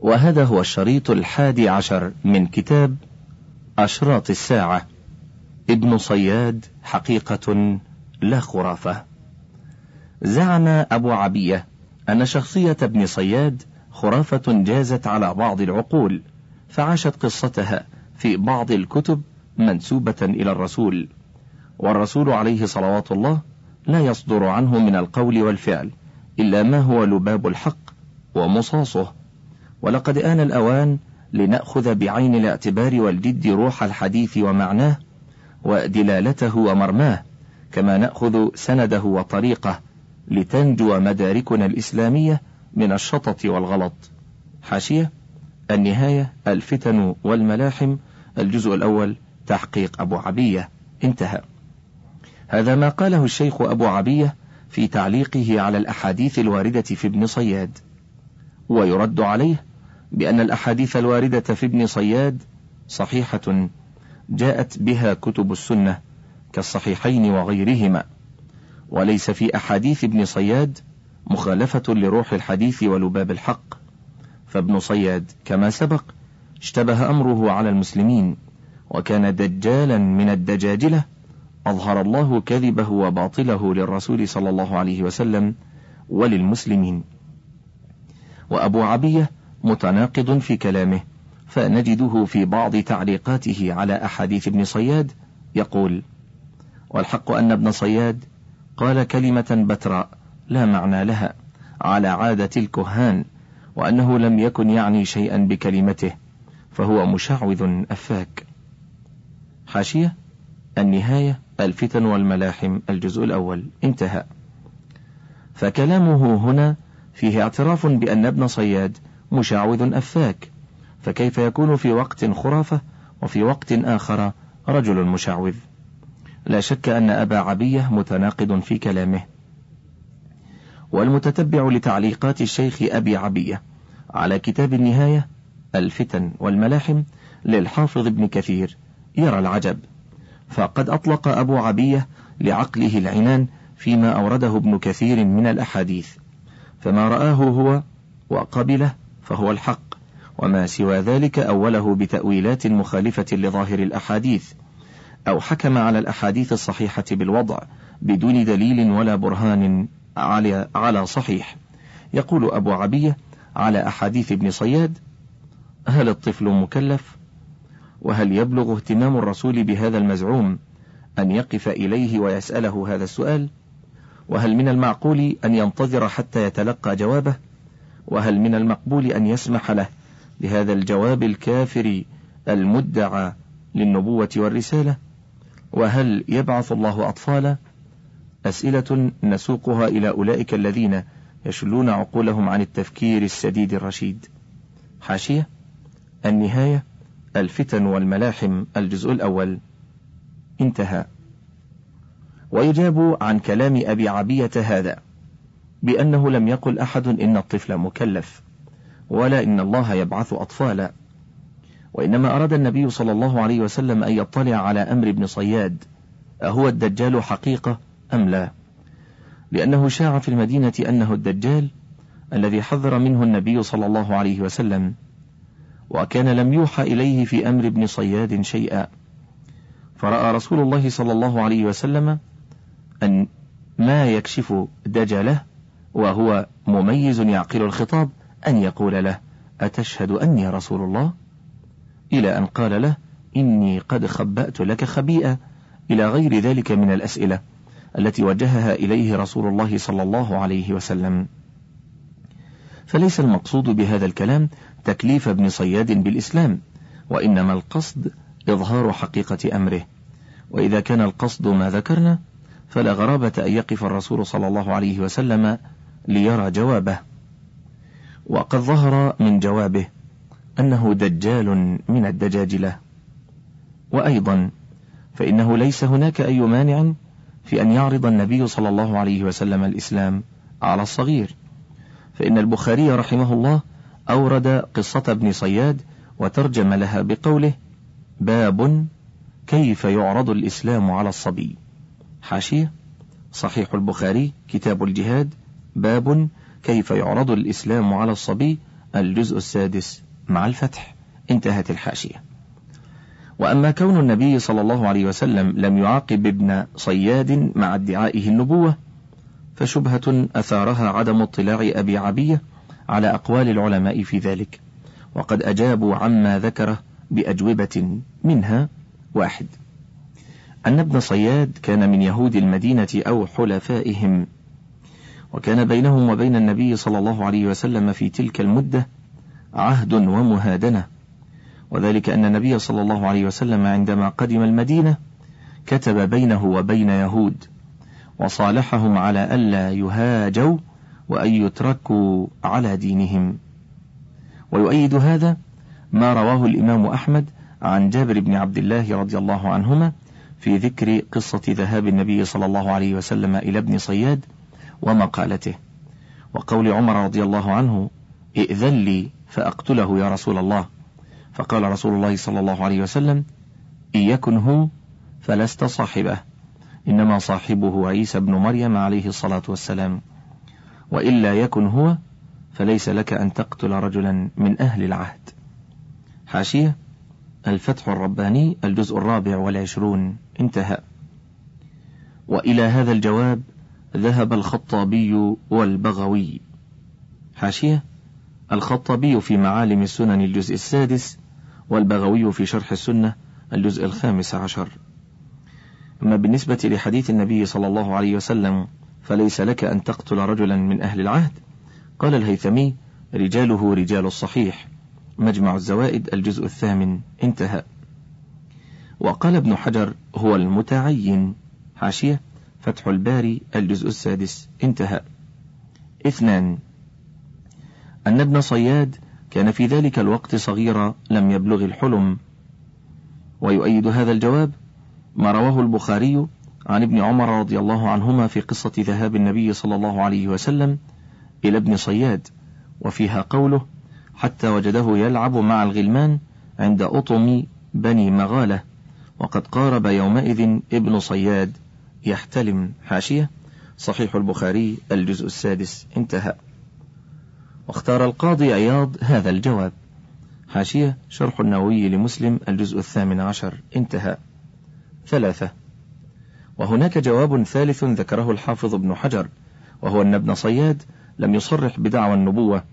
وهذا هو الشريط الحادي عشر من كتاب أشراط الساعة. ابن صياد حقيقة لا خرافة. زعم أبو عبية أن شخصية ابن صياد خرافة جازت على بعض العقول فعاشت قصتها في بعض الكتب منسوبة إلى الرسول والرسول عليه صلوات الله لا يصدر عنه من القول والفعل إلا ما هو لباب الحق ومصاصه. ولقد آن الأوان لنأخذ بعين الاعتبار والجد روح الحديث ومعناه ودلالته ومرماه كما نأخذ سنده وطريقه لتنجو مداركنا الإسلامية من الشطط والغلط. حاشية النهاية الفتن والملاحم الجزء الأول تحقيق أبو عبية. انتهى. هذا ما قاله الشيخ أبو عبية في تعليقه على الأحاديث الواردة في ابن صياد. ويرد عليه بأن الأحاديث الواردة في ابن صياد صحيحة جاءت بها كتب السنة كالصحيحين وغيرهما وليس في أحاديث ابن صياد مخالفة لروح الحديث ولباب الحق. فابن صياد كما سبق اشتبه أمره على المسلمين وكان دجالا من الدجاجلة أظهر الله كذبه وباطله للرسول صلى الله عليه وسلم وللمسلمين. وأبو عبية متناقض في كلامه فنجده في بعض تعليقاته على أحاديث ابن صياد يقول والحق أن ابن صياد قال كلمة بتراء لا معنى لها على عادة الكهان وأنه لم يكن يعني شيئا بكلمته فهو مشعوذ أفاك. حاشية النهاية الفتن والملاحم الجزء الأول انتهى. فكلامه هنا فيه اعتراف بأن ابن صياد مشعوذ أفاك. فكيف يكون في وقت خرافة وفي وقت آخر رجل مشعوذ لا شك أن أبا عبية متناقض في كلامه. والمتتبع لتعليقات الشيخ أبي عبية على كتاب النهاية الفتن والملاحم للحافظ ابن كثير يرى العجب. فقد أطلق أبو عبية لعقله العنان فيما أورده ابن كثير من الأحاديث. فما رآه هو وقبله فهو الحق. وما سوى ذلك أوله بتأويلات مخالفة لظاهر الأحاديث أو حكم على الأحاديث الصحيحة بالوضع بدون دليل ولا برهان على على صحيح. يقول أبو عبية على أحاديث ابن صياد هل الطفل مكلف؟ وهل يبلغ اهتمام الرسول بهذا المزعوم أن يقف إليه ويسأله هذا السؤال؟ وهل من المعقول أن ينتظر حتى يتلقى جوابه؟ وهل من المقبول أن يسمح له بهذا الجواب الكافر المدعى للنبوة والرسالة؟ وهل يبعث الله أطفالا أسئلة نسوقها إلى أولئك الذين يشلون عقولهم عن التفكير السديد الرشيد. حاشية النهاية الفتن والملاحم الجزء الأول. انتهى. ويجاب عن كلام أبي عبية هذا. بأنه لم يقل أحد إن الطفل مكلف ولا إن الله يبعث أطفالا. وإنما أراد النبي صلى الله عليه وسلم أن يطلع على أمر ابن صياد أهو الدجال حقيقة أم لا؟ لأنه شاع في المدينة أنه الدجال الذي حذر منه النبي صلى الله عليه وسلم وكان لم يوحى إليه في أمر ابن صياد شيئا. فرأى رسول الله صلى الله عليه وسلم أن ما يكشف دجله وهو مميز يعقل الخطاب أن يقول له أتشهد أني رسول الله؟ إلى أن قال له إني قد خبأت لك خبيئة إلى غير ذلك من الأسئلة التي وجهها إليه رسول الله صلى الله عليه وسلم. فليس المقصود بهذا الكلام تكليف ابن صياد بالإسلام وإنما القصد إظهار حقيقة أمره. وإذا كان القصد ما ذكرنا فلا غرابة أن يقف الرسول صلى الله عليه وسلم ليرى جوابه. وقد ظهر من جوابه أنه دجال من الدجاجلة وأيضا فإنه ليس هناك أي مانع في أن يعرض النبي صلى الله عليه وسلم الإسلام على الصغير. فإن البخاري رحمه الله أورد قصة ابن صياد وترجم لها بقوله باب كيف يعرض الإسلام على الصبي حاشية صحيح البخاري كتاب الجهاد باب كيف يعرض الإسلام على الصبي الجزء السادس مع الفتح. انتهت الحاشية. وأما كون النبي صلى الله عليه وسلم لم يعاقب ابن صياد مع ادعائه النبوة فشبهة أثارها عدم اطلاع أبي عبية على أقوال العلماء في ذلك. وقد أجابوا عما ذكره بأجوبة منها واحد. أن ابن صياد كان من يهود المدينة أو حلفائهم وكان بينهم وبين النبي صلى الله عليه وسلم في تلك المدة عهد ومهادنة. وذلك أن النبي صلى الله عليه وسلم عندما قدم المدينة كتب بينه وبين يهود وصالحهم على ألا يهاجوا وأن يتركوا على دينهم. ويؤيد هذا ما رواه الإمام أحمد عن جابر بن عبد الله رضي الله عنهما في ذكر قصة ذهاب النبي صلى الله عليه وسلم إلى ابن صياد ومقالته. وقول عمر رضي الله عنه ائذن لي فأقتله يا رسول الله. فقال رسول الله صلى الله عليه وسلم إن يكن هو فلست صاحبه إنما صاحبه عيسى بن مريم عليه الصلاة والسلام. وإلا يكن هو فليس لك أن تقتل رجلا من أهل العهد. حاشية الفتح الرباني الجزء الرابع والعشرون انتهى. وإلى هذا الجواب ذهب الخطابي والبغوي. حاشية؟ الخطابي في معالم السنن الجزء السادس والبغوي في شرح السنة الجزء الخامس عشر. أما بالنسبة لحديث النبي صلى الله عليه وسلم فليس لك أن تقتل رجلا من أهل العهد؟ قال الهيثمي رجاله رجال الصحيح. مجمع الزوائد الجزء الثامن. انتهى. وقال ابن حجر هو المتعين. حاشية؟ فتح الباري الجزء السادس. انتهى. اثنان. أن ابن صياد كان في ذلك الوقت صغيرا لم يبلغ الحلم. ويؤيد هذا الجواب ما رواه البخاري عن ابن عمر رضي الله عنهما في قصة ذهاب النبي صلى الله عليه وسلم إلى ابن صياد وفيها قوله حتى وجده يلعب مع الغلمان عند أطم بني مغالة وقد قارب يومئذ ابن صياد. يحتلم حاشية. صحيح البخاري الجزء السادس انتهى. واختار القاضي عياض هذا الجواب. حاشية شرح النووي لمسلم الجزء الثامن عشر انتهى. ثلاثة. وهناك جواب ثالث ذكره الحافظ ابن حجر وهو أن ابن صياد لم يصرح بدعوى النبوة.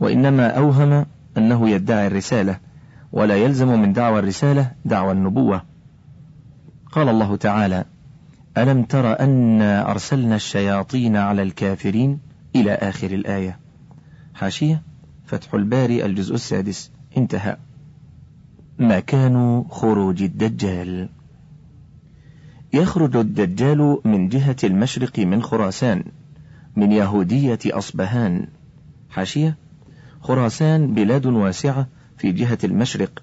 وإنما أوهم أنه يدعي الرسالة ولا يلزم من دعوى الرسالة دعوى النبوة. قال الله تعالى ألم تر أن أرسلنا الشياطين على الكافرين إلى آخر الآية؟ حاشية فتح الباري الجزء السادس انتهى. مكان خروج الدجال. يخرج الدجال من جهة المشرق من خراسان من يهودية أصبهان. حاشية خراسان بلاد واسعة في جهة المشرق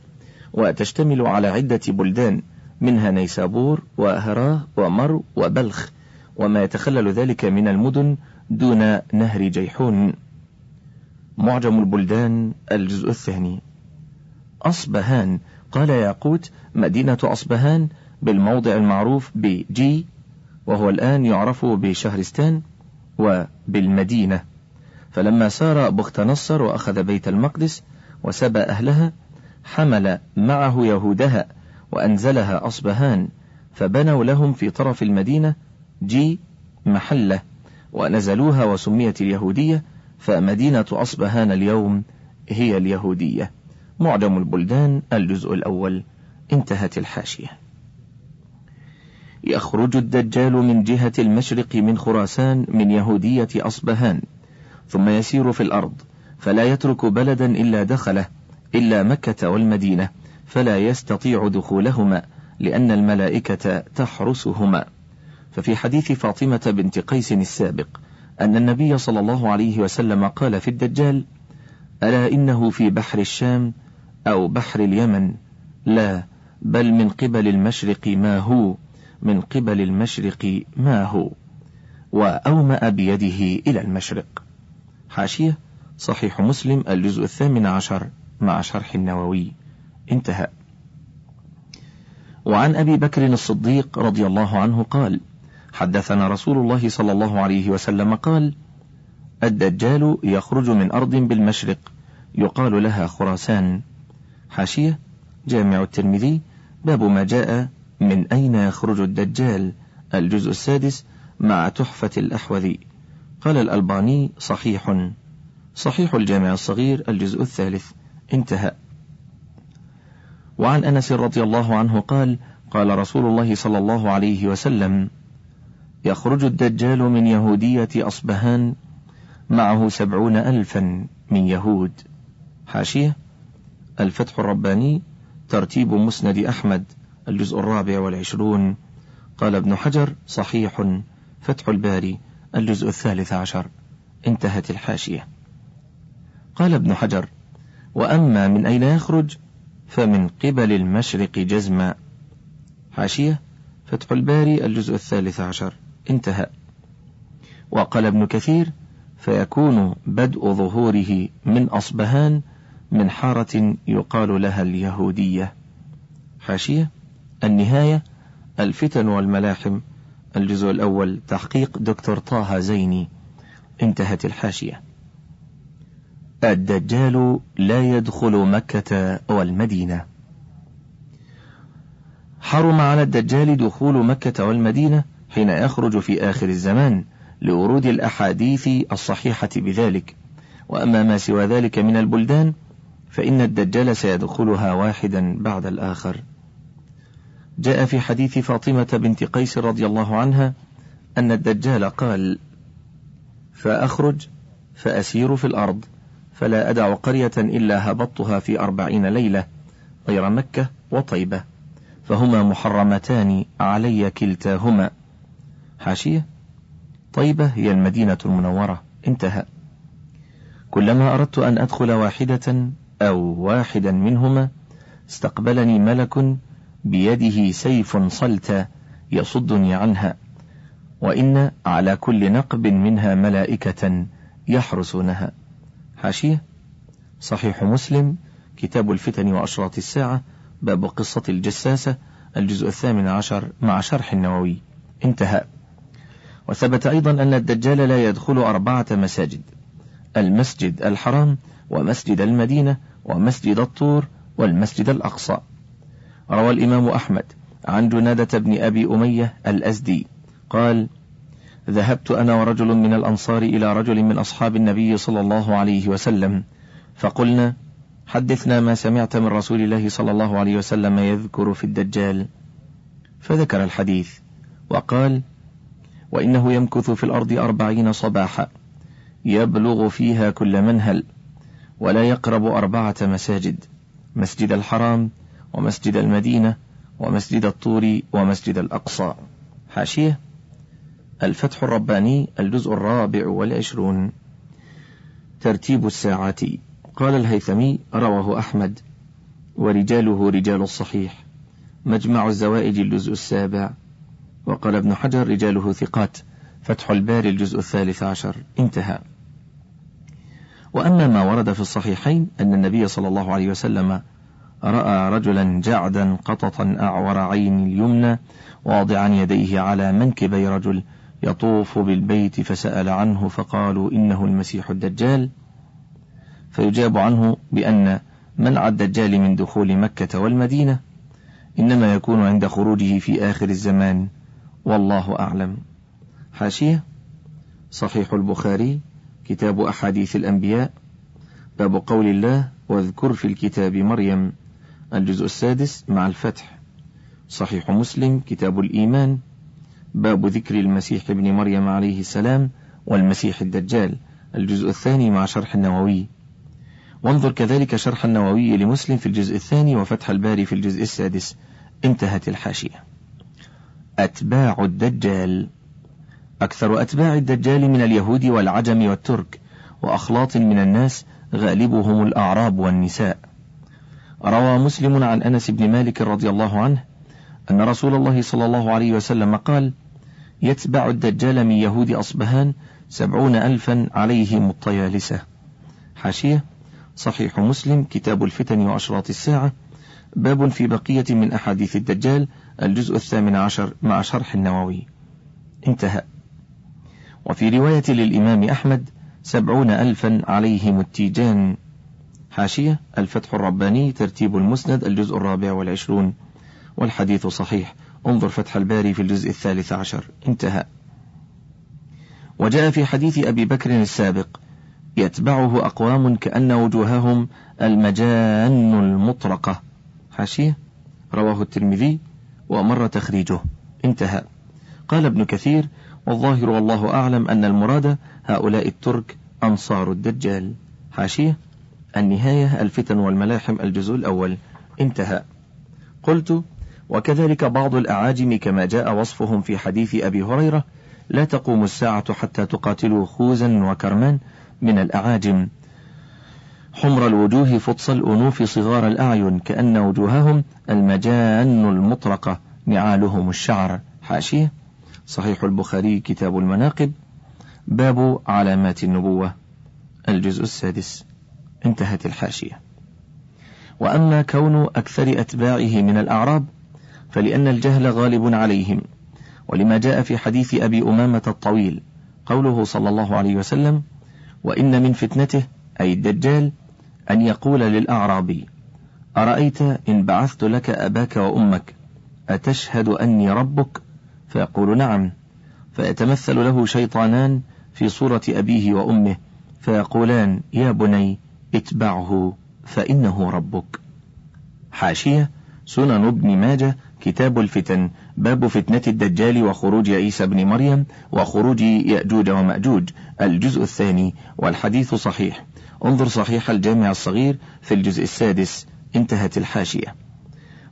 وتشتمل على عدة بلدان منها نيسابور وهراه ومرو وبلخ وما يتخلل ذلك من المدن دون نهر جيحون. معجم البلدان الجزء الثاني. أصبهان قال ياقوت مدينة أصبهان بالموضع المعروف بجي وهو الآن يعرف بشهرستان وبالمدينة. فلما سار بخت نصر وأخذ بيت المقدس وسبى أهلها حمل معه يهودها وأنزلها أصبهان فبنوا لهم في طرف المدينة جي محلة ونزلوها وسميت اليهودية فمدينة أصبهان اليوم هي اليهودية. معجم البلدان الجزء الأول. انتهت الحاشية. يخرج الدجال من جهة المشرق من خراسان من يهودية أصبهان ثم يسير في الأرض فلا يترك بلدا إلا دخله إلا مكة والمدينة. فلا يستطيع دخولهما لأن الملائكة تحرسهما. ففي حديث فاطمة بنت قيس السابق أن النبي صلى الله عليه وسلم قال في الدجال ألا إنه في بحر الشام أو بحر اليمن؟ لا بل من قبل المشرق ما هو من قبل المشرق ما هو. وأومأ بيده إلى المشرق. حاشية صحيح مسلم الجزء الثامن عشر مع شرح النووي. انتهى. وعن أبي بكر الصديق رضي الله عنه قال حدثنا رسول الله صلى الله عليه وسلم قال الدجال يخرج من أرض بالمشرق يقال لها خراسان. حاشية جامع الترمذي باب ما جاء من أين يخرج الدجال؟ الجزء السادس مع تحفة الأحوذي قال الألباني صحيح. صحيح الجامع الصغير الجزء الثالث. انتهى. وعن أنس رضي الله عنه قال قال رسول الله صلى الله عليه وسلم يخرج الدجال من يهودية أصبهان معه سبعون ألفا من يهود. حاشية الفتح الرباني ترتيب مسند أحمد الجزء الرابع والعشرون. قال ابن حجر صحيح. فتح الباري الجزء الثالث عشر. انتهت الحاشية. قال ابن حجر وأما من أين يخرج؟ فمن قبل المشرق جزما. حاشية فتح الباري الجزء الثالث عشر. انتهى. وقال ابن كثير فيكون بدء ظهوره من أصبهان من حارة يقال لها اليهودية. حاشية النهاية الفتن والملاحم. الجزء الأول تحقيق دكتور طه زيني. انتهت الحاشية. الدجال لا يدخل مكة والمدينة. حرم على الدجال دخول مكة والمدينة حين يخرج في آخر الزمان لورود الأحاديث الصحيحة بذلك. وأما ما سوى ذلك من البلدان فإن الدجال سيدخلها واحدا بعد الآخر. جاء في حديث فاطمة بنت قيس رضي الله عنها أن الدجال قال فأخرج فأسير في الأرض. فلا أدع قرية إلا هبطتها في أربعين ليلة غير مكة وطيبة فهما محرمتان علي كلتاهما. حاشية؟ طيبة هي المدينة المنورة. انتهى. كلما أردت أن أدخل واحدة أو واحدا منهما استقبلني ملك بيده سيف صلت يصدني عنها وإن على كل نقب منها ملائكة يحرسونها. حاشية. صحيح مسلم كتاب الفتن وأشراط الساعة باب قصة الجساسة الجزء الثامن عشر مع شرح النووي. انتهى. وثبت أيضا أن الدجال لا يدخل أربعة مساجد المسجد الحرام ومسجد المدينة ومسجد الطور والمسجد الأقصى. روى الإمام أحمد عن جنادة بن أبي أمية الأزدي قال ذهبت أنا ورجل من الأنصار إلى رجل من أصحاب النبي صلى الله عليه وسلم فقلنا حدثنا ما سمعت من رسول الله صلى الله عليه وسلم يذكر في الدجال. فذكر الحديث وقال وإنه يمكث في الأرض أربعين صباحا يبلغ فيها كل منهل ولا يقرب أربعة مساجد مسجد الحرام ومسجد المدينة ومسجد الطور ومسجد الأقصى. حاشية. الفتح الرباني الجزء الرابع والعشرون. ترتيب الساعات. قال الهيثمي رواه أحمد. ورجاله رجال الصحيح. مجمع الزوائد الجزء السابع. وقال ابن حجر رجاله ثقات. فتح الباري الجزء الثالث عشر. انتهى. وأما ما ورد في الصحيحين أن النبي صلى الله عليه وسلم رأى رجلا جعدا قططا أعور عين اليمنى واضعا يديه على منكبي رجل يطوف بالبيت فسأل عنه فقالوا إنه المسيح الدجال. فيجاب عنه بأن منع الدجال من دخول مكة والمدينة إنما يكون عند خروجه في آخر الزمان. والله أعلم. حاشية. صحيح البخاري. كتاب أحاديث الأنبياء. باب قول الله واذكر في الكتاب مريم. الجزء السادس مع الفتح. صحيح مسلم. كتاب الإيمان. باب ذكر المسيح ابن مريم عليه السلام والمسيح الدجال الجزء الثاني مع شرح النووي. وانظر كذلك شرح النووي لمسلم في الجزء الثاني وفتح الباري في الجزء السادس. انتهت الحاشية. أتباع الدجال. أكثر أتباع الدجال من اليهود والعجم والترك وأخلاط من الناس غالبهم الأعراب والنساء. روى مسلم عن أنس بن مالك رضي الله عنه أن رسول الله صلى الله عليه وسلم قال يتبع الدجال من يهود أصبهان سبعون ألفا عليهم الطيالسة. حاشية صحيح مسلم كتاب الفتن وأشراط الساعة باب في بقية من أحاديث الدجال الجزء الثامن عشر مع شرح النووي. انتهى. وفي رواية للإمام أحمد سبعون ألفا عليهم التيجان. حاشية الفتح الرباني ترتيب المسند الجزء الرابع والعشرون. والحديث صحيح. انظر فتح الباري في الجزء الثالث عشر. انتهى. وجاء في حديث أبي بكر السابق. يتبعه أقوام كأن وجوههم المجان المطرقة. حاشية. رواه الترمذي ومر تخريجه. انتهى. قال ابن كثير والظاهر والله أعلم أن المراد هؤلاء الترك أنصار الدجال. حاشية النهاية الفتن والملاحم الجزء الأول. انتهى. قلت وكذلك بعض الأعاجم كما جاء وصفهم في حديث أبي هريرة لا تقوم الساعة حتى تقاتلوا خوزا وكرمان من الأعاجم. حمر الوجوه فطس الأنوف صغار الأعين كأن وجوههم المجان المطرقة نعالهم الشعر. حاشية. صحيح البخاري كتاب المناقب. باب علامات النبوة. الجزء السادس. انتهت الحاشية. وأما كون أكثر أتباعه من الأعراب فلأن الجهل غالب عليهم. ولما جاء في حديث أبي أمامة الطويل قوله صلى الله عليه وسلم وإن من فتنته أي الدجال أن يقول للأعرابي أرأيت إن بعثت لك أباك وأمك أتشهد أني ربك؟ فيقول نعم. فيتمثل له شيطانان في صورة أبيه وأمه فيقولان يا بني اتبعه فإنه ربك. حاشية سنن ابن ماجه كتاب الفتن باب فتنة الدجال وخروج عيسى بن مريم وخروج يأجوج ومأجوج الجزء الثاني والحديث صحيح. انظر صحيح الجامع الصغير في الجزء السادس انتهت الحاشية.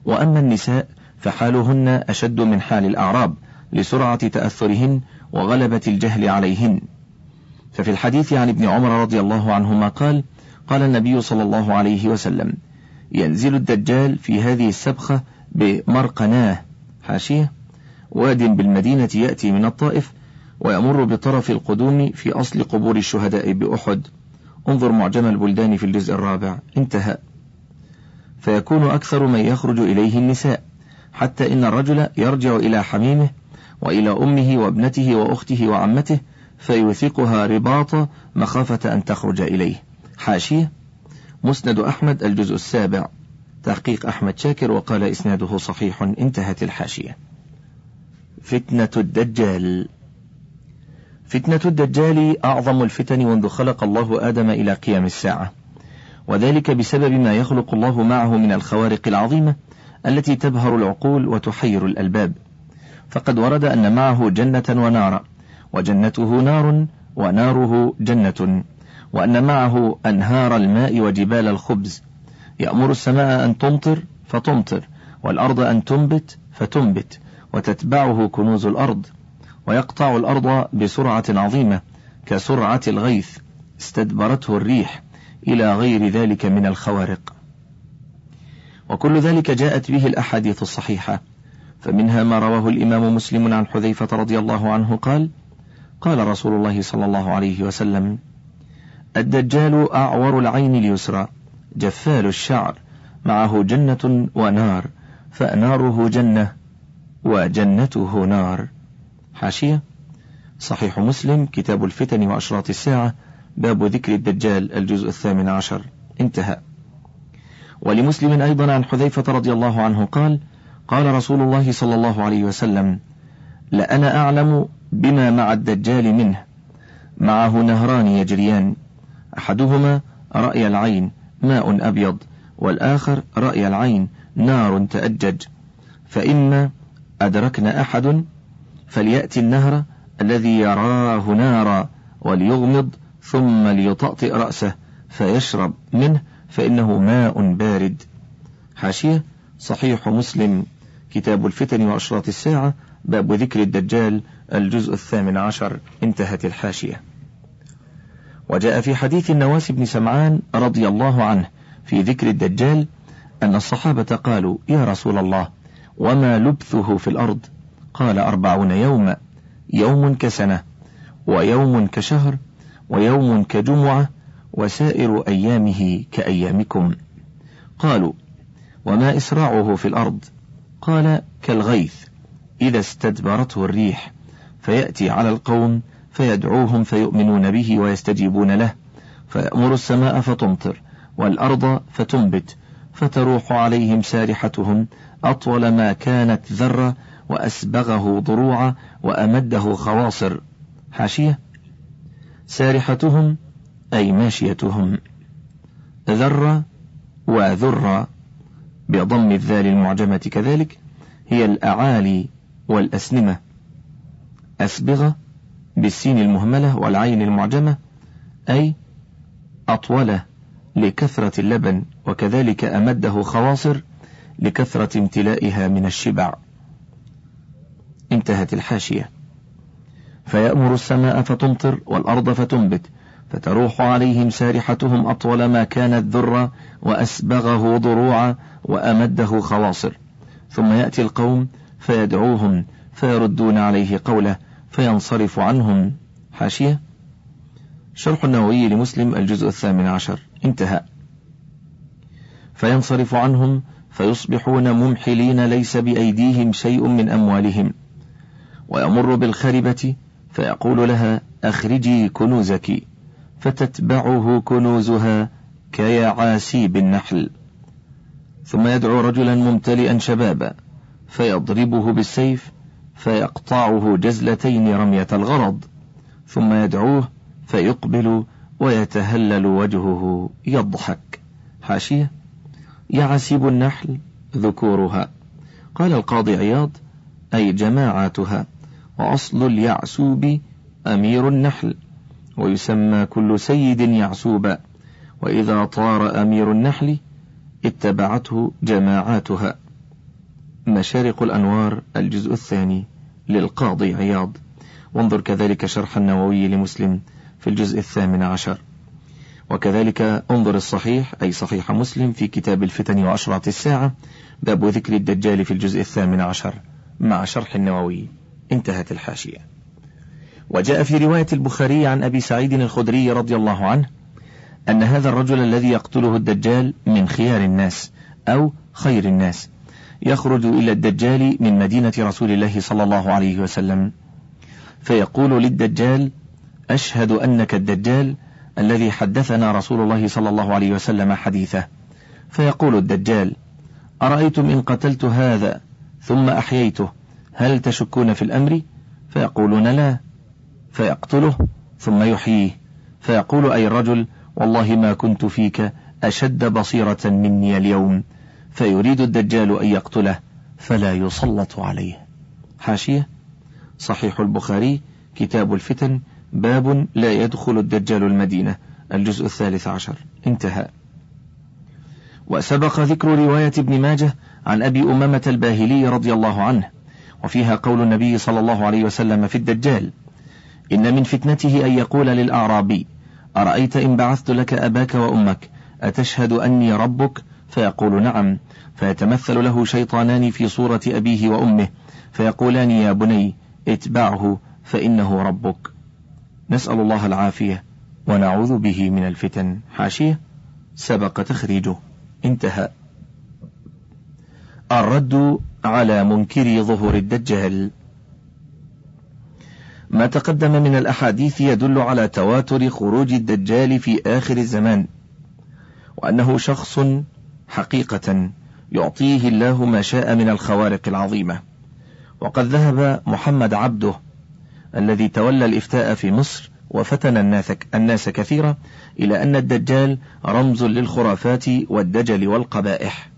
وأما النساء فحالهن أشد من حال الأعراب لسرعة تأثرهن وغلبة الجهل عليهن. ففي الحديث عن ابن عمر رضي الله عنهما قال قال النبي صلى الله عليه وسلم ينزل الدجال في هذه السبخة بمرقناه. حاشية. واد بالمدينة يأتي من الطائف ويمر بطرف القدوم في أصل قبور الشهداء بأحد. انظر معجم البلدان في الجزء الرابع. انتهى. فيكون أكثر من يخرج إليه النساء حتى إن الرجل يرجع إلى حميمه وإلى أمه وابنته وأخته وعمته فيوثقها رباطا مخافة أن تخرج إليه. حاشية. مسند أحمد الجزء السابع. تحقيق أحمد شاكر وقال إسناده صحيح انتهت الحاشية. فتنة الدجال. فتنة الدجال أعظم الفتن منذ خلق الله آدم إلى قيام الساعة. وذلك بسبب ما يخلق الله معه من الخوارق العظيمة التي تبهر العقول وتحير الألباب. فقد ورد أن معه جنة ونارا وجنته نار وناره جنة وأن معه أنهار الماء وجبال الخبز يأمر السماء أن تمطر فتمطر والأرض أن تنبت فتنبت وتتبعه كنوز الأرض ويقطع الأرض بسرعة عظيمة كسرعة الغيث استدبرته الريح إلى غير ذلك من الخوارق. وكل ذلك جاءت به الأحاديث الصحيحة فمنها ما رواه الإمام مسلم عن حذيفة رضي الله عنه قال قال رسول الله صلى الله عليه وسلم الدجال أعور العين اليسرى جفال الشعر. معه جنة ونار فناره جنة وجنته نار. حاشية. صحيح مسلم كتاب الفتن وأشراط الساعة باب ذكر الدجال الجزء الثامن عشر. انتهى. ولمسلم أيضا عن حذيفة رضي الله عنه قال قال رسول الله صلى الله عليه وسلم لأنا أعلم بما مع الدجال منه. معه نهران يجريان. أحدهما رأي العين. ماء أبيض والآخر رأي العين نار تأجج. فإما أدركنا أحد فليأتي النهر الذي يراه نارا وليغمض ثم ليطأطئ رأسه فيشرب منه فإنه ماء بارد. حاشية صحيح مسلم. كتاب الفتن وأشراط الساعة باب ذكر الدجال الجزء الثامن عشر. انتهت الحاشية. وجاء في حديث النواس بن سمعان رضي الله عنه في ذكر الدجال أن الصحابة قالوا يا رسول الله وما لبثه في الأرض؟ قال أربعون يوما يوم كسنة ويوم كشهر ويوم كجمعة وسائر أيامه كأيامكم. قالوا وما إسراعه في الأرض؟ قال كالغيث إذا استدبرته الريح فيأتي على القوم فيدعوهم فيؤمنون به ويستجيبون له. فيأمر السماء فتمطر والأرض فتنبت فتروح عليهم سارحتهم أطول ما كانت ذرة وأسبغه ضروعا وأمده خواصر. حاشية. سارحتهم أي ماشيتهم. ذرة وذرة بضم الذال المعجمة كذلك هي الأعالي والأسنمة. أسبغة بالسين المهملة والعين المعجمة أي أطول لكثرة اللبن وكذلك أمده خواصر لكثرة امتلائها من الشبع. انتهت الحاشية. فيأمر السماء فتمطر والأرض فتنبت فتروح عليهم سارحتهم أطول ما كانت ذرة وأسبغه ضروعا وأمده خواصر. ثم يأتي القوم فيدعوهم فيردون عليه قوله فينصرف عنهم. حاشية. شرح النووي لمسلم الجزء الثامن عشر. انتهى. فينصرف عنهم فيصبحون ممحلين ليس بأيديهم شيء من أموالهم. ويمر بالخربة فيقول لها أخرجي كنوزك. فتتبعه كنوزها كيعاسيب النحل ثم يدعو رجلا ممتلئا شبابا فيضربه بالسيف فيقطعه جزلتين رمية الغرض ثم يدعوه فيقبل ويتهلل وجهه يضحك. حاشية يعسب النحل ذكورها. قال القاضي عياض أي جماعاتها. وأصل اليعسوب أمير النحل ويسمى كل سيد يعسوبا وإذا طار أمير النحل اتبعته جماعاتها. مشارق الأنوار الجزء الثاني للقاضي عياض. وانظر كذلك شرح النووي لمسلم في الجزء الثامن عشر. وكذلك انظر الصحيح أي صحيح مسلم في كتاب الفتن وأشراط الساعة باب ذكر الدجال في الجزء الثامن عشر مع شرح النووي. انتهت الحاشية. وجاء في رواية البخاري عن أبي سعيد الخدري رضي الله عنه أن هذا الرجل الذي يقتله الدجال من خيار الناس أو خير الناس. يخرج إلى الدجال من مدينة رسول الله صلى الله عليه وسلم فيقول للدجال أشهد أنك الدجال الذي حدثنا رسول الله صلى الله عليه وسلم حديثه. فيقول الدجال أرأيتم إن قتلت هذا ثم أحييته هل تشكون في الأمر؟ فيقولون لا فيقتله ثم يحييه. فيقول أي الرجل والله ما كنت فيك أشد بصيرة مني اليوم. فيريد الدجال أن يقتله فلا يسلط عليه. حاشية. صحيح البخاري كتاب الفتن باب لا يدخل الدجال المدينة الجزء الثالث عشر. انتهى. وسبق ذكر رواية ابن ماجه عن أبي أمامة الباهلي رضي الله عنه وفيها قول النبي صلى الله عليه وسلم في الدجال إن من فتنته أن يقول للأعرابي أرأيت إن بعثت لك أباك وأمك أتشهد أني ربك؟ فيقول نعم. فيتمثل له شيطانان في صورة أبيه وأمه فيقولان يا بني اتبعه فإنه ربك. نسأل الله العافية ونعوذ به من الفتن. حاشية؟ سبق تخريجه. انتهى. الرد على منكري ظهور الدجال. ما تقدم من الأحاديث يدل على تواتر خروج الدجال في آخر الزمان وأنه شخص حقيقة. يعطيه الله ما شاء من الخوارق العظيمة. وقد ذهب محمد عبده الذي تولى الإفتاء في مصر وفتن الناس, الناس كثيرا إلى أن الدجال رمز للخرافات والدجل والقبائح.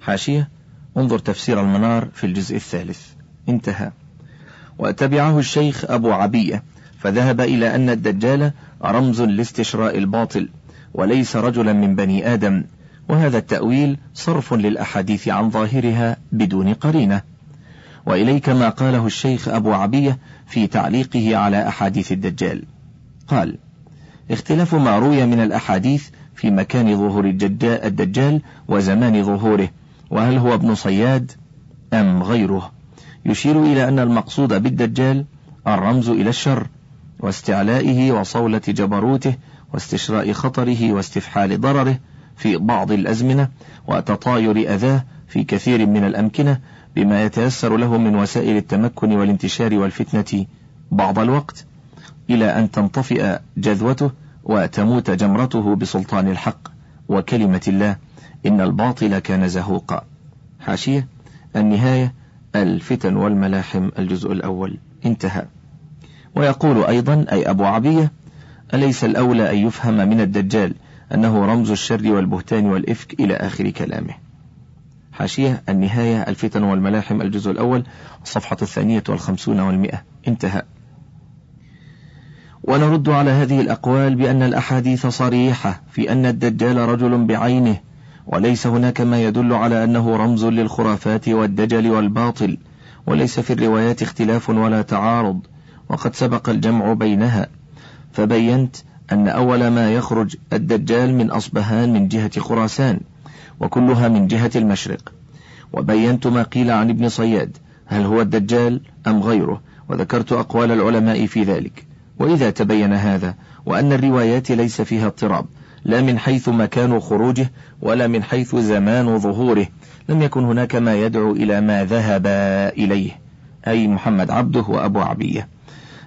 حاشية انظر تفسير المنار في الجزء الثالث. انتهى. وتبعه الشيخ أبو عبية فذهب إلى أن الدجال رمز لاستشراء الباطل وليس رجلا من بني آدم. وهذا التأويل صرف للأحاديث عن ظاهرها بدون قرينة. وإليك ما قاله الشيخ أبو عبية في تعليقه على أحاديث الدجال. قال اختلاف ما روي من الأحاديث في مكان ظهور الدجال وزمان ظهوره وهل هو ابن صياد أم غيره. يشير إلى أن المقصود بالدجال الرمز إلى الشر واستعلائه وصولة جبروته واستشراء خطره واستفحال ضرره في بعض الأزمنة وتطاير أذاه في كثير من الأمكنة بما يتيسر له من وسائل التمكن والانتشار والفتنة بعض الوقت إلى أن تنطفئ جذوته وتموت جمرته بسلطان الحق وكلمة الله إن الباطل كان زهوقا. حاشية النهاية الفتن والملاحم الجزء الأول. انتهى. ويقول أيضا أي أبو عبية أليس الأولى أن يفهم من الدجال؟ أنه رمز الشر والبهتان والإفك إلى آخر كلامه. حاشية النهاية الفتن والملاحم الجزء الأول الصفحة الثانية والخمسون والمئة. انتهى. ونرد على هذه الأقوال بأن الأحاديث صريحة في أن الدجال رجل بعينه وليس هناك ما يدل على أنه رمز للخرافات والدجل والباطل. وليس في الروايات اختلاف ولا تعارض وقد سبق الجمع بينها. فبينت أن أول ما يخرج الدجال من أصبهان من جهة خراسان وكلها من جهة المشرق. وبينت ما قيل عن ابن صياد هل هو الدجال أم غيره؟ وذكرت أقوال العلماء في ذلك. وإذا تبين هذا وأن الروايات ليس فيها اضطراب لا من حيث مكان خروجه ولا من حيث زمان ظهوره. لم يكن هناك ما يدعو إلى ما ذهب إليه. أي محمد عبده وأبو عبية.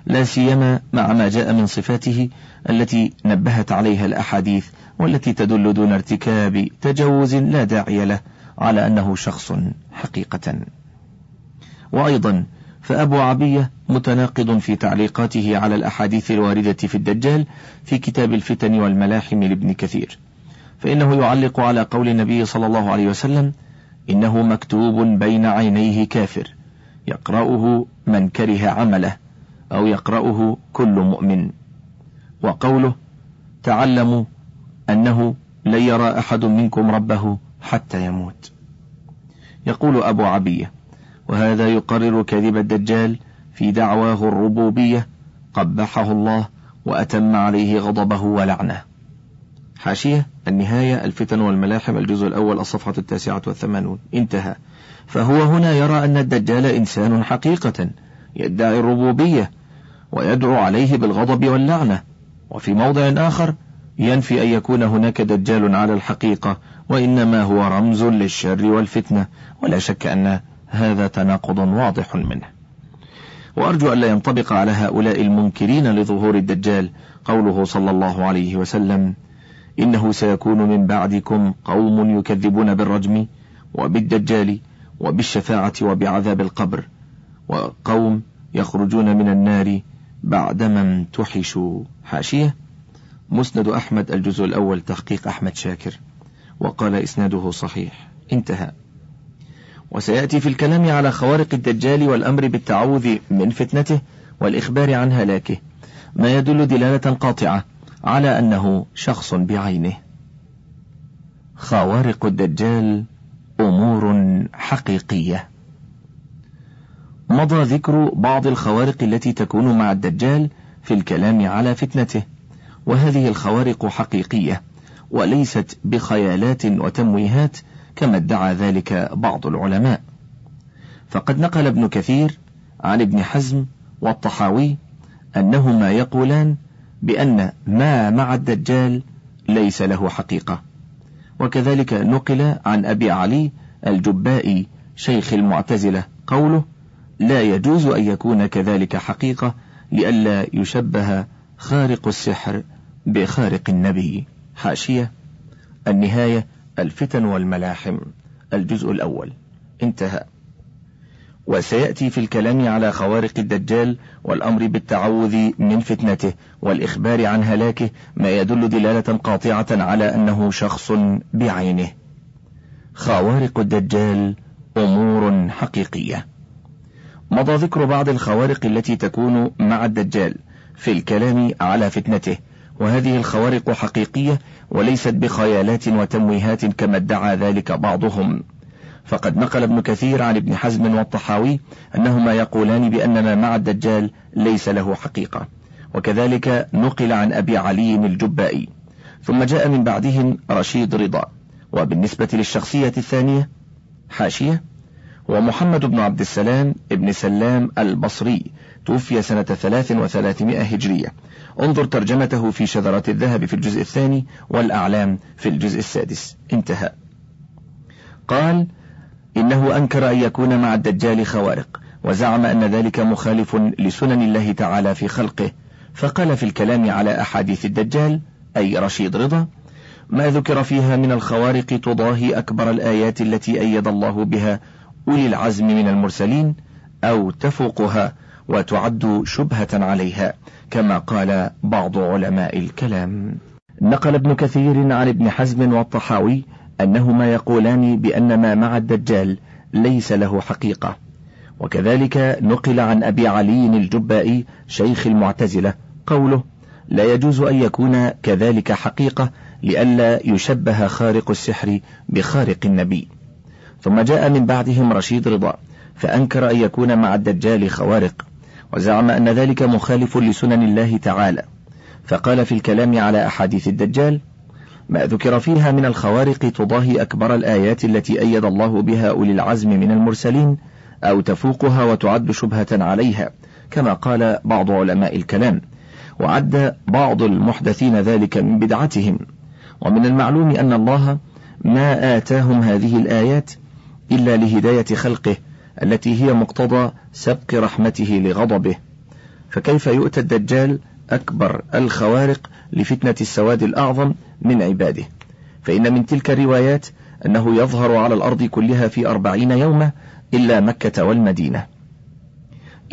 لا سيما مع ما جاء من صفاته التي نبهت عليها الأحاديث والتي تدل دون ارتكاب تجوز لا داعي له على أنه شخص حقيقة. وأيضا فأبو عبية متناقض في تعليقاته على الأحاديث الواردة في الدجال في كتاب الفتن والملاحم لابن كثير. فإنه يعلق على قول النبي صلى الله عليه وسلم إنه مكتوب بين عينيه كافر يقرأه من كره عمله. أو يقرأه كل مؤمن. وقوله تعلموا أنه لن يرى أحد منكم ربه حتى يموت. يقول أبو عبية وهذا يقرر كذب الدجال في دعواه الربوبية قبحه الله وأتم عليه غضبه ولعنه. حاشية النهاية الفتن والملاحم الجزء الأول الصفحة التاسعة والثمانون. انتهى. فهو هنا يرى أن الدجال إنسان حقيقة. يدعي الربوبية ويدعو عليه بالغضب واللعنة. وفي موضع آخر ينفي أن يكون هناك دجال على الحقيقة وإنما هو رمز للشر والفتنة ولا شك أن هذا تناقض واضح منه. وأرجو أن لا ينطبق على هؤلاء المنكرين لظهور الدجال قوله صلى الله عليه وسلم إنه سيكون من بعدكم قوم يكذبون بالرجم وبالدجال وبالشفاعة وبعذاب القبر. وقوم يخرجون من النار بعدما امتحشوا حاشية. مسند أحمد الجزء الأول تحقيق أحمد شاكر وقال إسناده صحيح. انتهى. وسيأتي في الكلام على خوارق الدجال والأمر بالتعوذ من فتنته والإخبار عن هلاكه. ما يدل دلالة قاطعة على أنه شخص بعينه. خوارق الدجال أمور حقيقية. مضى ذكر بعض الخوارق التي تكون مع الدجال في الكلام على فتنته وهذه الخوارق حقيقية وليست بخيالات وتمويهات كما ادعى ذلك بعض العلماء. فقد نقل ابن كثير عن ابن حزم والطحاوي أنهما يقولان بأن ما مع الدجال ليس له حقيقة. وكذلك نقل عن أبي علي الجبائي شيخ المعتزلة قوله لا يجوز أن يكون كذلك حقيقة لئلا يشبه خارق السحر بخارق النبي. حاشية النهاية الفتن والملاحم. الجزء الأول. انتهى. وسيأتي في الكلام على خوارق الدجال والأمر بالتعوذ من فتنته والإخبار عن هلاكه ما يدل دلالة قاطعة على أنه شخص بعينه. خوارق الدجال أمور حقيقية. مضى ذكر بعض الخوارق التي تكون مع الدجال في الكلام على فتنته وهذه الخوارق حقيقية وليست بخيالات وتمويهات كما ادعى ذلك بعضهم. فقد نقل ابن كثير عن ابن حزم والطحاوي أنهما يقولان بأن ما مع الدجال ليس له حقيقة. وكذلك نقل عن أبي علي الجبائي. ثم جاء من بعدهم رشيد رضا. وبالنسبة للشخصية الثانية حاشية. ومحمد بن عبد السلام ابن سلام البصري توفي سنة ثلاث وثلاثمائة هجرية. انظر ترجمته في شذرات الذهب في الجزء الثاني والأعلام في الجزء السادس. انتهى. قال إنه أنكر أن يكون مع الدجال خوارق وزعم أن ذلك مخالف لسنن الله تعالى في خلقه. فقال في الكلام على أحاديث الدجال أي رشيد رضا ما ذكر فيها من الخوارق تضاهي أكبر الآيات التي أيد الله بها أولي العزم من المرسلين أو تفوقها وتعد شبهة عليها كما قال بعض علماء الكلام. نقل ابن كثير عن ابن حزم والطحاوي أنهما يقولان بأن ما مع الدجال ليس له حقيقة. وكذلك نقل عن أبي علي الجبائي شيخ المعتزلة قوله لا يجوز أن يكون كذلك حقيقة لئلا يشبه خارق السحر بخارق النبي ثم جاء من بعدهم رشيد رضا فأنكر أن يكون مع الدجال خوارق وزعم أن ذلك مخالف لسنن الله تعالى. فقال في الكلام على أحاديث الدجال ما ذكر فيها من الخوارق تضاهي أكبر الآيات التي أيد الله بها أولي العزم من المرسلين أو تفوقها وتعد شبهة عليها كما قال بعض علماء الكلام وعد بعض المحدثين ذلك من بدعتهم. ومن المعلوم أن الله ما آتاهم هذه الآيات إلا لهداية خلقه التي هي مقتضى سبق رحمته لغضبه. فكيف يؤتى الدجال أكبر الخوارق لفتنة السواد الأعظم من عباده؟ فإن من تلك الروايات أنه يظهر على الأرض كلها في أربعين يوما إلا مكة والمدينة.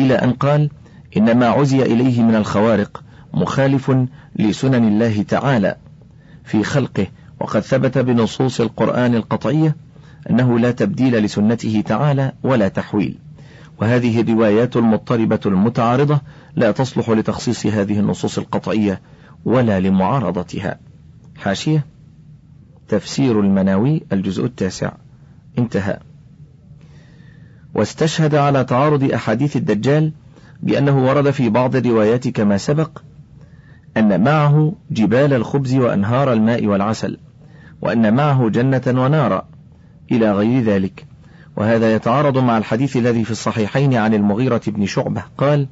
إلى أن قال إن ما عزي إليه من الخوارق مخالف لسنن الله تعالى في خلقه وقد ثبت بنصوص القرآن القطعية أنه لا تبديل لسنته تعالى ولا تحويل. وهذه الروايات المضطربة المتعارضة لا تصلح لتخصيص هذه النصوص القطعية ولا لمعارضتها. حاشية. تفسير المناوي الجزء التاسع. انتهى. واستشهد على تعارض أحاديث الدجال بأنه ورد في بعض الروايات كما سبق أن معه جبال الخبز وأنهار الماء والعسل وأن معه جنة ونارا إلى غير ذلك. وهذا يتعارض مع الحديث الذي في الصحيحين عن المغيرة بن شعبة. قال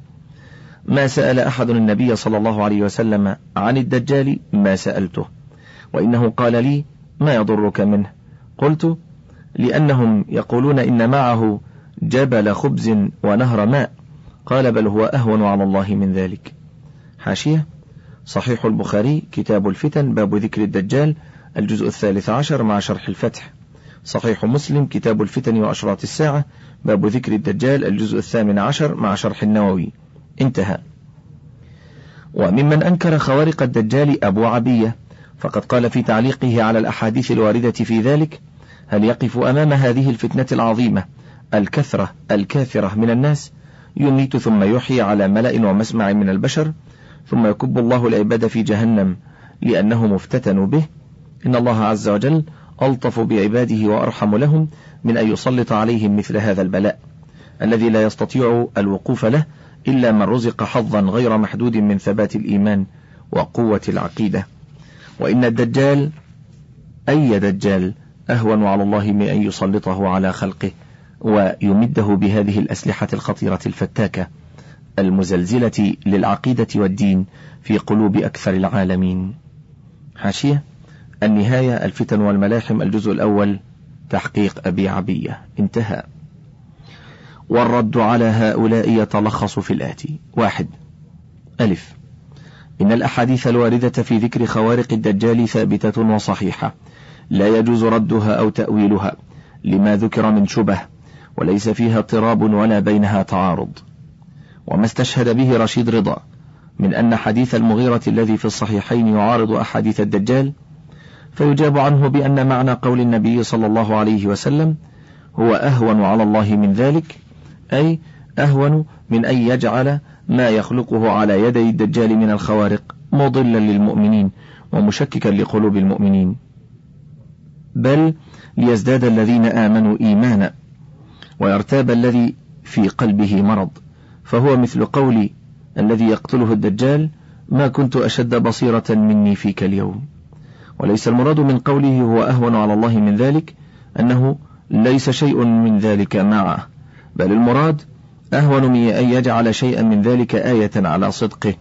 ما سأل أحد النبي صلى الله عليه وسلم عن الدجال ما سألته. وإنه قال لي ما يضرك منه؟ قلت لأنهم يقولون إن معه جبل خبز ونهر ماء. قال بل هو أهون على الله من ذلك. حاشية. صحيح البخاري كتاب الفتن باب ذكر الدجال الجزء الثالث عشر مع شرح الفتح. صحيح مسلم كتاب الفتن وأشراط الساعة باب ذكر الدجال الجزء الثامن عشر مع شرح النووي. انتهى. وممن أنكر خوارق الدجال أبو عبية فقد قال في تعليقه على الأحاديث الواردة في ذلك هل يقف أمام هذه الفتنة العظيمة الكثرة الكاثرة من الناس؟ يميت ثم يحيي على ملأ ومسمع من البشر ثم يكب الله العباد في جهنم لأنهم افتتنوا به. إن الله عز وجل ألطف بعباده وأرحم لهم من أن يسلط عليهم مثل هذا البلاء الذي لا يستطيع الوقوف له إلا من رزق حظا غير محدود من ثبات الإيمان وقوة العقيدة. وإن الدجال أي دجال أهون على الله من أن يسلطه على خلقه ويمده بهذه الأسلحة الخطيرة الفتاكة المزلزلة للعقيدة والدين في قلوب أكثر العالمين. حاشية؟ النهاية الفتن والملاحم الجزء الأول تحقيق أبي عبية. انتهى. والرد على هؤلاء يتلخص في الآتي. واحد. ألف. إن الأحاديث الواردة في ذكر خوارق الدجال ثابتة وصحيحة. لا يجوز ردها أو تأويلها. لما ذكر من شبه. وليس فيها اضطراب ولا بينها تعارض. وما استشهد به رشيد رضا. من أن حديث المغيرة الذي في الصحيحين يعارض أحاديث الدجال فيجاب عنه بأن معنى قول النبي صلى الله عليه وسلم هو أهون على الله من ذلك أي أهون من أن يجعل ما يخلقه على يدي الدجال من الخوارق مضلا للمؤمنين ومشككا لقلوب المؤمنين. بل ليزداد الذين آمنوا إيمانا ويرتاب الذي في قلبه مرض فهو مثل قول الذي يقتله الدجال ما كنت أشد بصيرة مني فيك اليوم. وليس المراد من قوله هو أهون على الله من ذلك أنه ليس شيء من ذلك معه بل المراد أهون من أن يجعل شيئا من ذلك آية على صدقه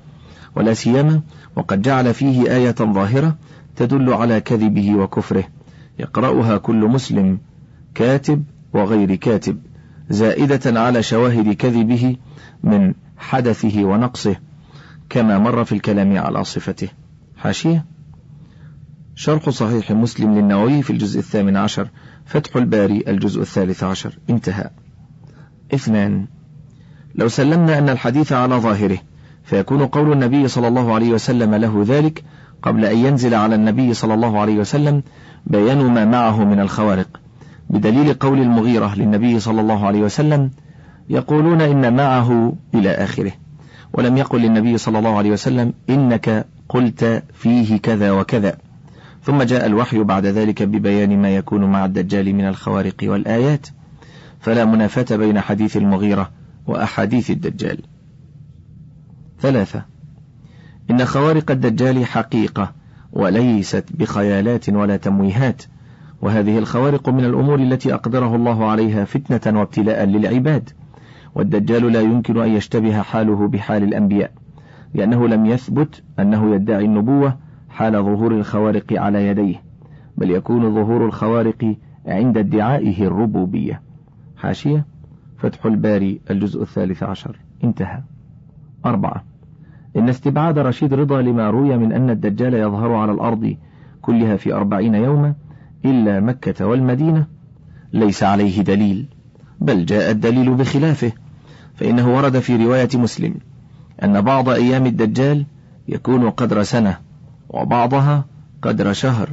ولا سيما وقد جعل فيه آية ظاهرة تدل على كذبه وكفره يقرأها كل مسلم كاتب وغير كاتب زائدة على شواهد كذبه من حدثه ونقصه كما مر في الكلام على صفته. حاشية؟ شرح صحيح مسلم للنووي في الجزء الثامن عشر فتح الباري الجزء الثالث عشر. انتهى. اثنان. لو سلمنا أن الحديث على ظاهره فيكون قول النبي صلى الله عليه وسلم له ذلك قبل أن ينزل على النبي صلى الله عليه وسلم بيان ما معه من الخوارق بدليل قول المغيرة للنبي صلى الله عليه وسلم يقولون إن معه إلى آخره. ولم يقل للنبي صلى الله عليه وسلم إنك قلت فيه كذا وكذا. ثم جاء الوحي بعد ذلك ببيان ما يكون مع الدجال من الخوارق والآيات فلا منافاة بين حديث المغيرة وأحاديث الدجال. ثلاثة إن خوارق الدجال حقيقة وليست بخيالات ولا تمويهات وهذه الخوارق من الأمور التي أقدره الله عليها فتنة وابتلاء للعباد والدجال لا يمكن أن يشتبه حاله بحال الأنبياء لأنه لم يثبت أنه يدعي النبوة حال ظهور الخوارق على يديه بل يكون ظهور الخوارق عند ادعائه الربوبية. حاشية فتح الباري الجزء الثالث عشر. انتهى. أربعة. إن استبعاد رشيد رضا لما روي من أن الدجال يظهر على الأرض كلها في أربعين يوما إلا مكة والمدينة ليس عليه دليل بل جاء الدليل بخلافه فإنه ورد في رواية مسلم أن بعض أيام الدجال يكون قدر سنة وبعضها قدر شهر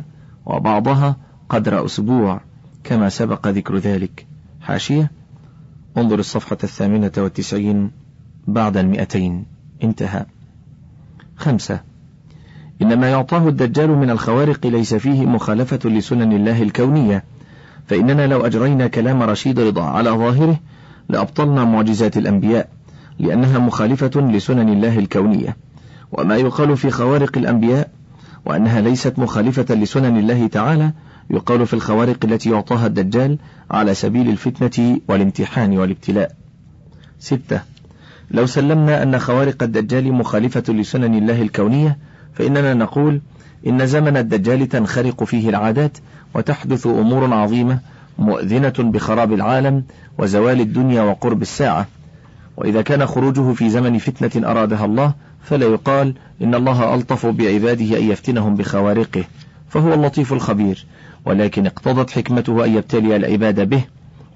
وبعضها قدر أسبوع كما سبق ذكر ذلك. حاشية؟ انظر الصفحة الثامنة والتسعين بعد المئتين. انتهى. خمسة. إن ما يعطاه الدجال من الخوارق ليس فيه مخالفة لسنن الله الكونية. فإننا لو أجرينا كلام رشيد رضا على ظاهره لأبطلنا معجزات الأنبياء لأنها مخالفة لسنن الله الكونية. وما يقال في خوارق الأنبياء وأنها ليست مخالفة لسنن الله تعالى يقال في الخوارق التي يعطاها الدجال على سبيل الفتنة والامتحان والابتلاء. ستة. لو سلمنا أن خوارق الدجال مخالفة لسنن الله الكونية فإننا نقول إن زمن الدجال تنخرق فيه العادات وتحدث أمور عظيمة مؤذنة بخراب العالم وزوال الدنيا وقرب الساعة. وإذا كان خروجه في زمن فتنة أرادها الله فلا يقال إن الله ألطف بعباده أن يفتنهم بخوارقه فهو اللطيف الخبير ولكن اقتضت حكمته أن يبتلي العباد به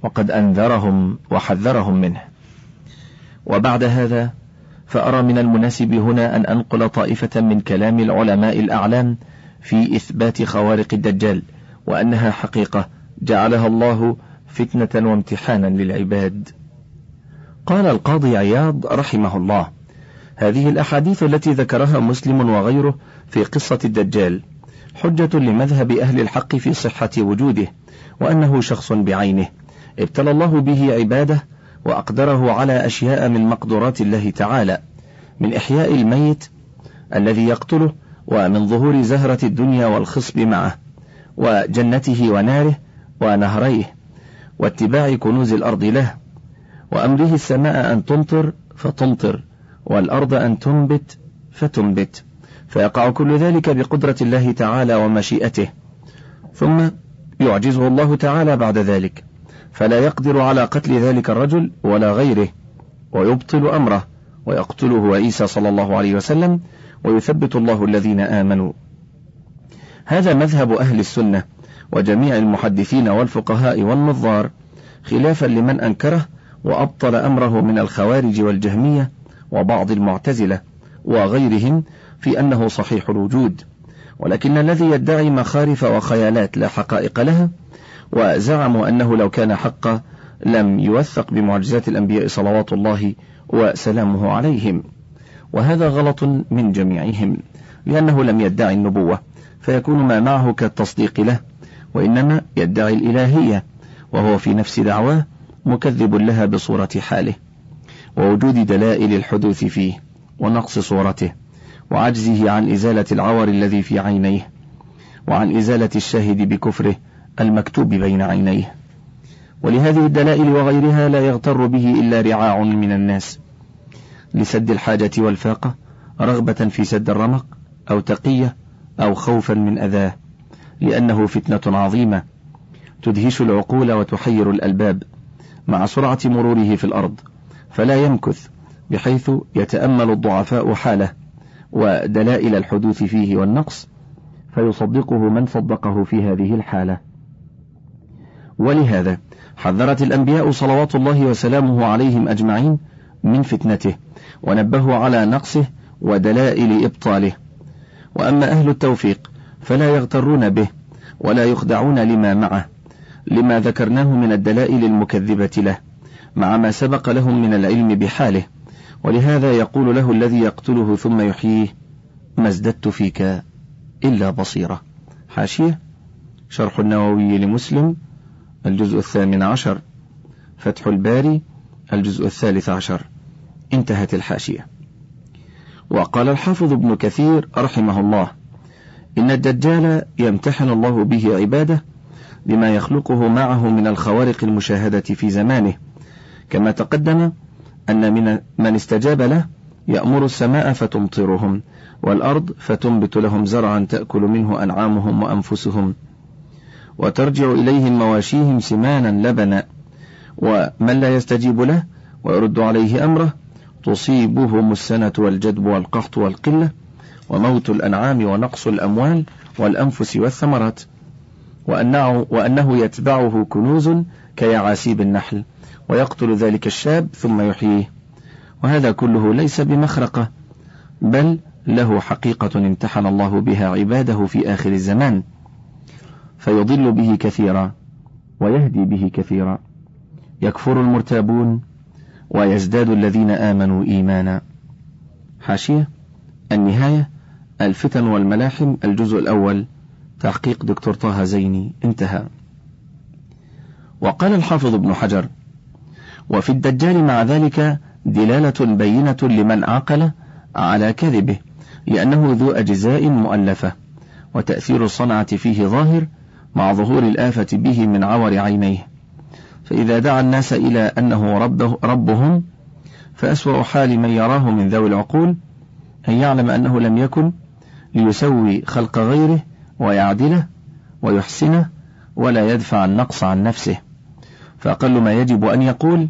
وقد أنذرهم وحذرهم منه وبعد هذا فأرى من المناسب هنا أن أنقل طائفة من كلام العلماء الأعلام في إثبات خوارق الدجال وأنها حقيقة جعلها الله فتنة وامتحانا للعباد. قال القاضي عياض رحمه الله: هذه الأحاديث التي ذكرها مسلم وغيره في قصة الدجال حجة لمذهب أهل الحق في صحة وجوده، وأنه شخص بعينه، ابتلى الله به عباده وأقدره على أشياء من مقدورات الله تعالى، من إحياء الميت الذي يقتله، ومن ظهور زهرة الدنيا والخصب معه، وجنته وناره، ونهريه، واتباع كنوز الأرض له، وأمره السماء أن تمطر فتمطر، والأرض أن تنبت فتنبت، فيقع كل ذلك بقدرة الله تعالى ومشيئته، ثم يعجزه الله تعالى بعد ذلك، فلا يقدر على قتل ذلك الرجل ولا غيره، ويبطل أمره، ويقتله عيسى صلى الله عليه وسلم، ويثبت الله الذين آمنوا. هذا مذهب أهل السنة، وجميع المحدثين والفقهاء والنظار خلافا لمن أنكره وأبطل أمره من الخوارج والجهمية وبعض المعتزلة وغيرهم في أنه صحيح الوجود. ولكن الذي يدعي مخارف وخيالات لا حقائق لها وزعموا أنه لو كان حقا لم يوثق بمعجزات الأنبياء صلوات الله وسلامه عليهم. وهذا غلط من جميعهم لأنه لم يدعي النبوة فيكون ما معه كالتصديق له وإنما يدعي الإلهية وهو في نفس دعواه مكذب لها بصورة حاله ووجود دلائل الحدوث فيه ونقص صورته وعجزه عن إزالة العور الذي في عينيه وعن إزالة الشاهد بكفره المكتوب بين عينيه. ولهذه الدلائل وغيرها لا يغتر به إلا رعاع من الناس لسد الحاجة والفاقة رغبة في سد الرمق أو تقية أو خوفا من أذاه لأنه فتنة عظيمة تدهش العقول وتحير الألباب. مع سرعة مروره في الأرض فلا يمكث بحيث يتأمل الضعفاء حاله ودلائل الحدوث فيه والنقص فيصدقه من صدقه في هذه الحالة. ولهذا حذرت الأنبياء صلوات الله وسلامه عليهم أجمعين من فتنته ونبهوا على نقصه ودلائل إبطاله. وأما أهل التوفيق فلا يغترون به ولا يخدعون لما معه. لما ذكرناه من الدلائل المكذبة له مع ما سبق لهم من العلم بحاله. ولهذا يقول له الذي يقتله ثم يحييه ما ازددت فيك إلا بصيرة. حاشية شرح النووي لمسلم الجزء الثامن عشر. فتح الباري الجزء الثالث عشر. انتهت الحاشية. وقال الحافظ ابن كثير رحمه الله إن الدجال يمتحن الله به عباده بما يخلقه معه من الخوارق المشاهدة في زمانه. كما تقدم أن من من استجاب له يأمر السماء فتمطرهم والأرض فتنبت لهم زرعا تأكل منه أنعامهم وأنفسهم. وترجع إليهم مواشيهم سمانا لبنا. ومن لا يستجيب له ويرد عليه أمره تصيبهم السنة والجدب والقحط والقلة وموت الأنعام ونقص الأموال والأنفس والثمرات. وأنه, وأنه يتبعه كنوز كيعاسيب النحل ويقتل ذلك الشاب ثم يحييه. وهذا كله ليس بمخرقة بل له حقيقة امتحن الله بها عباده في آخر الزمان فيضل به كثيرا ويهدي به كثيرا. يكفر المرتابون ويزداد الذين آمنوا إيمانا. حاشية النهاية الفتن والملاحم الجزء الأول. تحقيق دكتور طه زيني انتهى. وقال الحافظ ابن حجر وفي الدجال مع ذلك دلالة بينة لمن عقل على كذبه لأنه ذو أجزاء مؤلفة وتأثير الصنعة فيه ظاهر مع ظهور الآفة به من عور عينيه. فإذا دعا الناس إلى أنه ربه ربهم فأسوأ حال من يراه من ذوي العقول أن يعلم أنه لم يكن ليسوي خلق غيره ويعدله ويحسنه ولا يدفع النقص عن نفسه. فأقل ما يجب أن يقول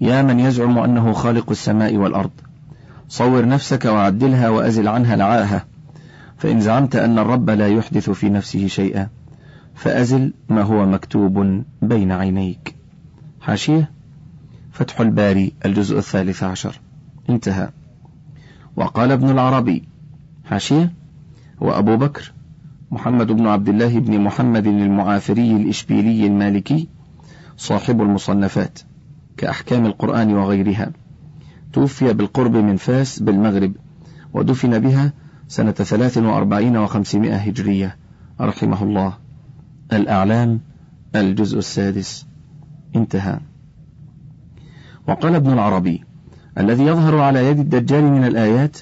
يا من يزعم أنه خالق السماء والأرض. صور نفسك وعدلها وأزل عنها لعاها. فإن زعمت أن الرب لا يحدث في نفسه شيئا فأزل ما هو مكتوب بين عينيك. حاشية فتح الباري الجزء الثالث عشر. انتهى. وقال ابن العربي حاشية وأبو بكر محمد بن عبد الله بن محمد المعافري الإشبيلي المالكي صاحب المصنفات كأحكام القرآن وغيرها. توفي بالقرب من فاس بالمغرب ودفن بها سنة ثلاث وأربعين وخمسمائة هجرية. رحمه الله. الأعلام الجزء السادس. انتهى. وقال ابن العربي الذي يظهر على يد الدجال من الآيات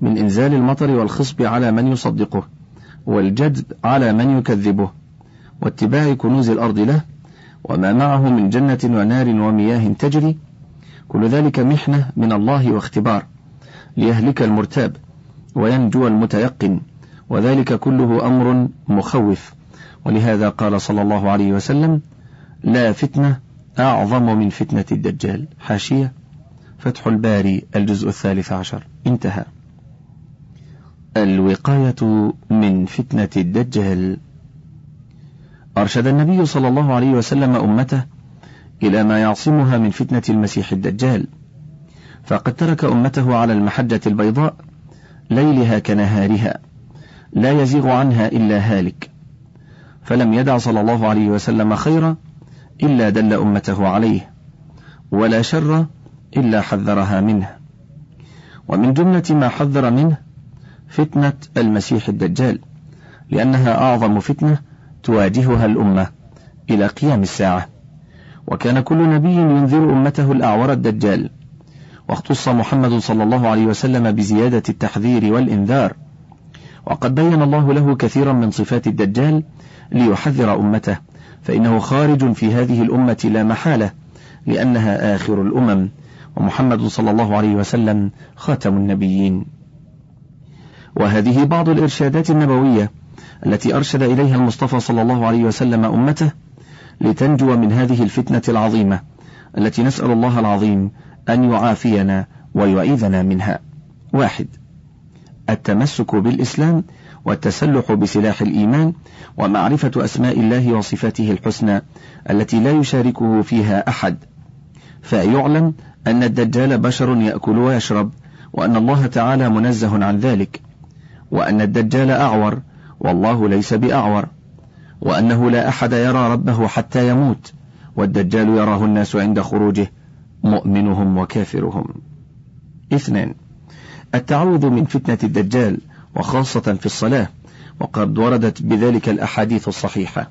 من إنزال المطر والخصب على من يصدقه. والجذب على من يكذبه واتباع كنوز الأرض له وما معه من جنة ونار ومياه تجري كل ذلك محنة من الله واختبار ليهلك المرتاب وينجو المتيقن وذلك كله أمر مخوف. ولهذا قال صلى الله عليه وسلم لا فتنة أعظم من فتنة الدجال. حاشية. فتح الباري الجزء الثالث عشر. انتهى. الوقاية من فتنة الدجال. أرشد النبي صلى الله عليه وسلم أمته إلى ما يعصمها من فتنة المسيح الدجال فقد ترك أمته على المحجة البيضاء ليلها كنهارها لا يزيغ عنها إلا هالك. فلم يدع صلى الله عليه وسلم خيرا إلا دل أمته عليه ولا شر إلا حذرها منه. ومن جملة ما حذر منه فتنة المسيح الدجال لأنها أعظم فتنة تواجهها الأمة إلى قيام الساعة. وكان كل نبي ينذر أمته الأعور الدجال. واختص محمد صلى الله عليه وسلم بزيادة التحذير والإنذار. وقد بين الله له كثيرا من صفات الدجال ليحذر أمته فإنه خارج في هذه الأمة لا محالة لأنها آخر الأمم. ومحمد صلى الله عليه وسلم خاتم النبيين. وهذه بعض الإرشادات النبوية التي أرشد إليها المصطفى صلى الله عليه وسلم أمته لتنجو من هذه الفتنة العظيمة التي نسأل الله العظيم أن يعافينا ويعيذنا منها. واحد التمسك بالإسلام والتسلح بسلاح الإيمان ومعرفة أسماء الله وصفاته الحسنى التي لا يشاركه فيها أحد فيعلم أن الدجال بشر يأكل ويشرب وأن الله تعالى منزه عن ذلك وأن الدجال أعور والله ليس بأعور. وأنه لا أحد يرى ربه حتى يموت والدجال يراه الناس عند خروجه مؤمنهم وكافرهم. اثنان التعوذ من فتنة الدجال وخاصة في الصلاة وقد وردت بذلك الأحاديث الصحيحة.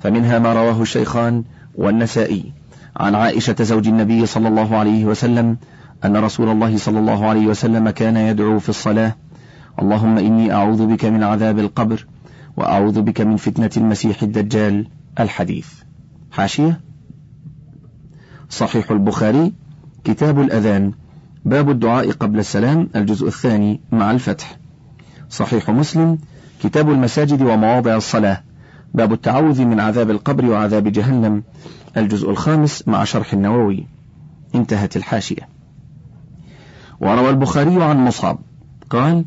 فمنها ما رواه الشيخان والنسائي عن عائشة زوج النبي صلى الله عليه وسلم أن رسول الله صلى الله عليه وسلم كان يدعو في الصلاة اللهم إني أعوذ بك من عذاب القبر وأعوذ بك من فتنة المسيح الدجال الحديث. حاشية؟ صحيح البخاري كتاب الأذان باب الدعاء قبل السلام الجزء الثاني مع الفتح. صحيح مسلم كتاب المساجد ومواضع الصلاة باب التعوذ من عذاب القبر وعذاب جهنم الجزء الخامس مع شرح النووي. انتهت الحاشية. وروى البخاري عن مصعب قال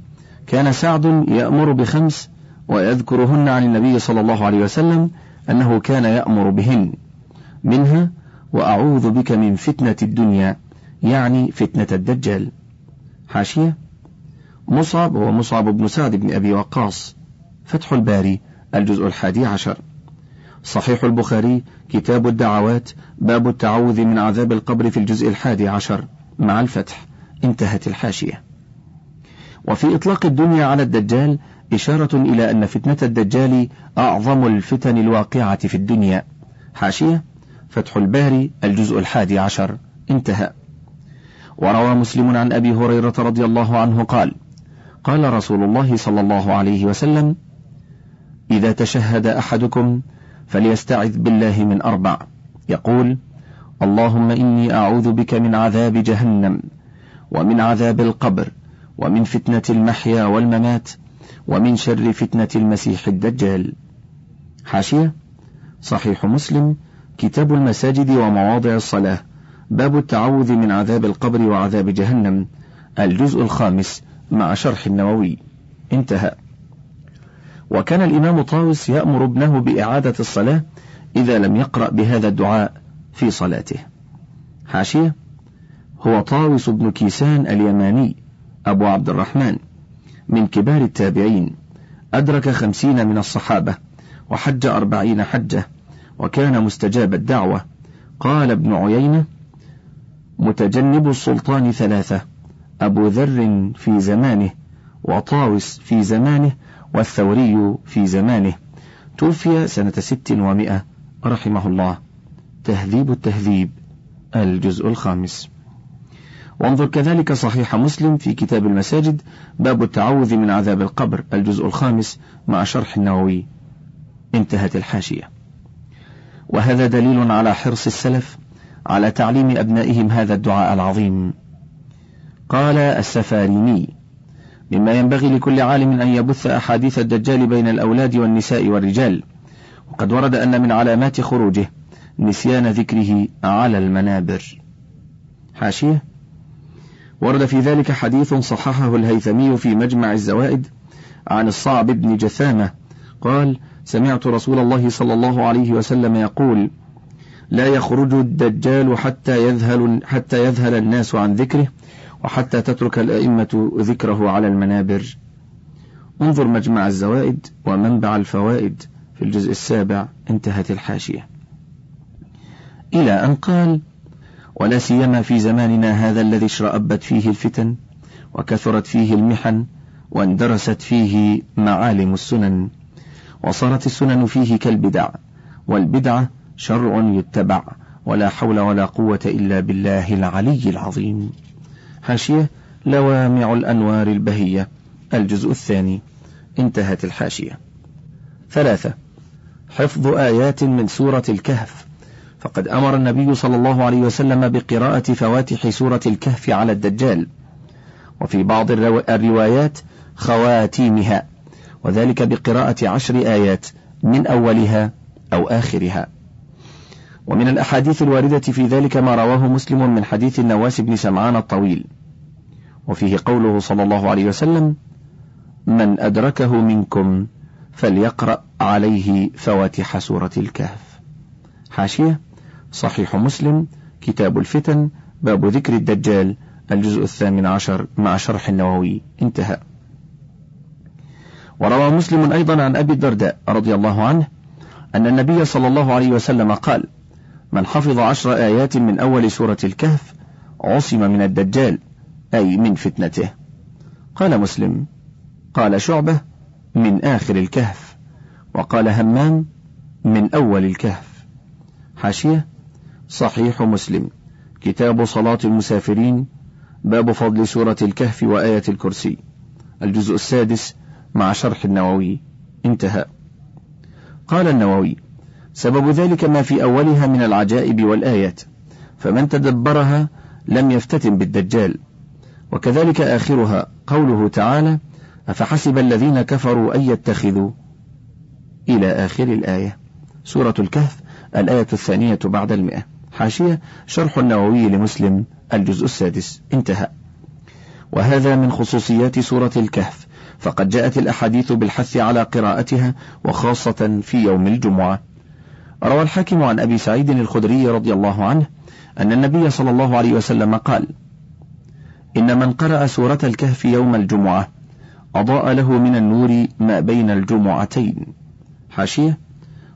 كان سعد يأمر بخمس ويذكرهن عن النبي صلى الله عليه وسلم أنه كان يأمر بهن. منها وأعوذ بك من فتنة الدنيا يعني فتنة الدجال. حاشية مصعب هو مصعب بن سعد بن أبي وقاص. فتح الباري الجزء الحادي عشر. صحيح البخاري كتاب الدعوات باب التعوذ من عذاب القبر في الجزء الحادي عشر. مع الفتح انتهت الحاشية. وفي إطلاق الدنيا على الدجال إشارة إلى أن فتنة الدجال أعظم الفتن الواقعة في الدنيا. حاشية فتح الباري الجزء الحادي عشر. انتهى. وروى مسلم عن أبي هريرة رضي الله عنه قال قال رسول الله صلى الله عليه وسلم إذا تشهد أحدكم فليستعذ بالله من أربع. يقول اللهم إني أعوذ بك من عذاب جهنم ومن عذاب القبر ومن فتنة المحيا والممات ومن شر فتنة المسيح الدجال. حاشية صحيح مسلم كتاب المساجد ومواضع الصلاة باب التعوذ من عذاب القبر وعذاب جهنم الجزء الخامس مع شرح النووي. انتهى. وكان الإمام طاوس يأمر ابنه بإعادة الصلاة إذا لم يقرأ بهذا الدعاء في صلاته. حاشية هو طاوس بن كيسان اليماني. أبو عبد الرحمن من كبار التابعين أدرك خمسين من الصحابة وحج أربعين حجة وكان مستجاب الدعوة. قال ابن عيينة متجنب السلطان ثلاثة أبو ذر في زمانه وطاوس في زمانه والثوري في زمانه. توفي سنة ست ومائة رحمه الله. تهذيب التهذيب الجزء الخامس. وانظر كذلك صحيح مسلم في كتاب المساجد باب التعوذ من عذاب القبر الجزء الخامس مع شرح النووي. انتهت الحاشية. وهذا دليل على حرص السلف على تعليم أبنائهم هذا الدعاء العظيم. قال السفاريني مما ينبغي لكل عالم أن يبث أحاديث الدجال بين الأولاد والنساء والرجال وقد ورد أن من علامات خروجه نسيان ذكره على المنابر. حاشية. ورد في ذلك حديث صححه الهيثمي في مجمع الزوائد عن الصعب بن جثامة. قال سمعت رسول الله صلى الله عليه وسلم يقول لا يخرج الدجال حتى يذهل حتى يذهل الناس عن ذكره وحتى تترك الأئمة ذكره على المنابر. انظر مجمع الزوائد ومنبع الفوائد في الجزء السابع انتهت الحاشية. إلى أن قال ولا سيما في زماننا هذا الذي اشرأبت فيه الفتن وكثرت فيه المحن واندرست فيه معالم السنن وصارت السنن فيه كالبدع والبدعة شرع يتبع ولا حول ولا قوة إلا بالله العلي العظيم. حاشية لوامع الأنوار البهية. الجزء الثاني. انتهت الحاشية. ثلاثة. حفظ آيات من سورة الكهف. فقد أمر النبي صلى الله عليه وسلم بقراءة فواتح سورة الكهف على الدجال. وفي بعض الروايات خواتيمها وذلك بقراءة عشر آيات من أولها أو آخرها. ومن الأحاديث الواردة في ذلك ما رواه مسلم من حديث النواس بن سمعان الطويل. وفيه قوله صلى الله عليه وسلم من أدركه منكم فليقرأ عليه فواتح سورة الكهف. حاشية. صحيح مسلم كتاب الفتن باب ذكر الدجال الجزء الثامن عشر مع شرح النووي. انتهى. وروى مسلم أيضا عن أبي الدرداء رضي الله عنه أن النبي صلى الله عليه وسلم قال من حفظ عشر آيات من أول سورة الكهف عصم من الدجال أي من فتنته. قال مسلم قال شعبة من آخر الكهف. وقال همام من أول الكهف. حاشية صحيح مسلم. كتاب صلاة المسافرين باب فضل سورة الكهف وآية الكرسي. الجزء السادس مع شرح النووي. انتهى. قال النووي سبب ذلك ما في أولها من العجائب والآيات فمن تدبرها لم يفتتن بالدجال. وكذلك آخرها قوله تعالى أفحسب الذين كفروا أن يتخذوا؟ إلى آخر الآية. سورة الكهف الآية الثانية بعد المئة. حاشية شرح النووي لمسلم الجزء السادس. انتهى. وهذا من خصوصيات سورة الكهف. فقد جاءت الأحاديث بالحث على قراءتها وخاصة في يوم الجمعة. روى الحاكم عن أبي سعيد الخدري رضي الله عنه أن النبي صلى الله عليه وسلم قال إن من قرأ سورة الكهف يوم الجمعة أضاء له من النور ما بين الجمعتين. حاشية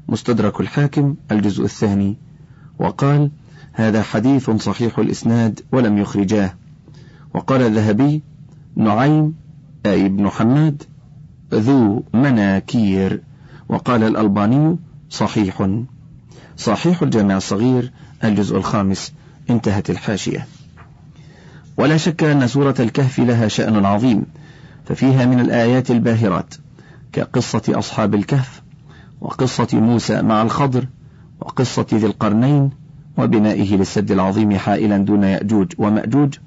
مستدرك الحاكم الجزء الثاني. وقال هذا حديث صحيح الإسناد ولم يخرجاه. وقال الذهبي نعيم أي ابن حماد ذو مناكير. وقال الألباني صحيح. صحيح الجامع الصغير الجزء الخامس انتهت الحاشية. ولا شك أن سورة الكهف لها شأن عظيم ففيها من الآيات الباهرات كقصة أصحاب الكهف وقصة موسى مع الخضر وقصة ذي القرنين وبنائه للسد العظيم حائلا دون يأجوج ومأجوج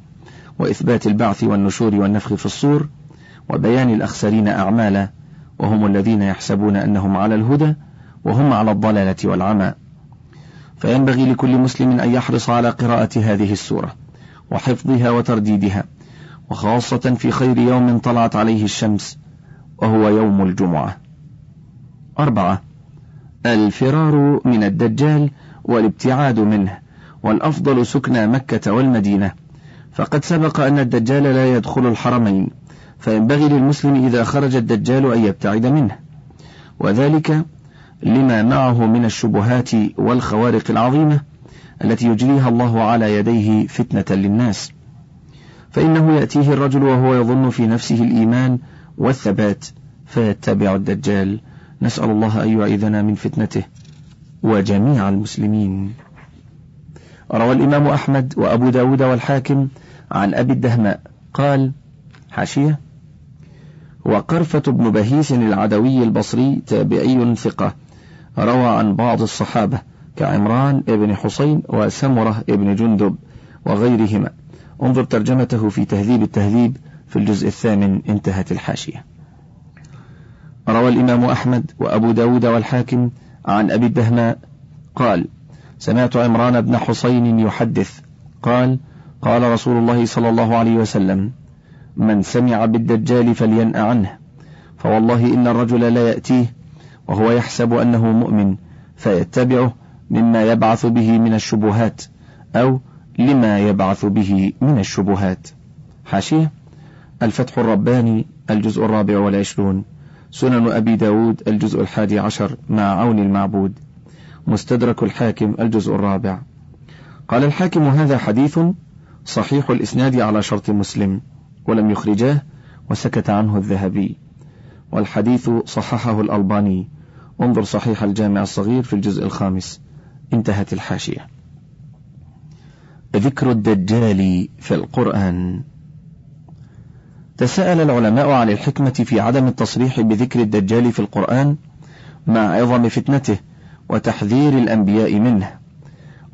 وإثبات البعث والنشور والنفخ في الصور وبيان الأخسرين أعمالا وهم الذين يحسبون أنهم على الهدى وهم على الضلالة والعمى. فينبغي لكل مسلم أن يحرص على قراءة هذه السورة وحفظها وترديدها وخاصة في خير يوم طلعت عليه الشمس وهو يوم الجمعة. أربعة الفرار من الدجال والابتعاد منه والأفضل سكنى مكة والمدينة. فقد سبق أن الدجال لا يدخل الحرمين فينبغي للمسلم إذا خرج الدجال أن يبتعد منه. وذلك لما معه من الشبهات والخوارق العظيمة التي يجريها الله على يديه فتنة للناس. فإنه يأتيه الرجل وهو يظن في نفسه الإيمان والثبات فيتبع الدجال نسأل الله أن يعيذنا من فتنته وجميع المسلمين. روى الإمام أحمد وأبو داود والحاكم عن أبي الدهماء قال حاشية وقرفة بن بهيس العدوي البصري تابعي ثقة روى عن بعض الصحابة كعمران بن حسين وسمرة بن جندب وغيرهما. انظر ترجمته في تهذيب التهذيب في الجزء الثامن انتهت الحاشية. روى الإمام أحمد وأبو داود والحاكم عن أبي الدهماء قال سمعت عمران بن حسين يحدث. قال قال رسول الله صلى الله عليه وسلم من سمع بالدجال فلينأ عنه. فوالله إن الرجل لا يأتيه وهو يحسب أنه مؤمن فيتبعه مما يبعث به من الشبهات أو لما يبعث به من الشبهات. حاشية الفتح الرباني الجزء الرابع والعشرون. سنن أبي داود الجزء الحادي عشر مع عون المعبود. مستدرك الحاكم الجزء الرابع. قال الحاكم هذا حديث صحيح الإسناد على شرط مسلم ولم يخرجاه وسكت عنه الذهبي. والحديث صححه الألباني. انظر صحيح الجامع الصغير في الجزء الخامس. انتهت الحاشية. ذكر الدجال في القرآن. تساءل العلماء عن الحكمة في عدم التصريح بذكر الدجال في القرآن مع عظم فتنته وتحذير الأنبياء منه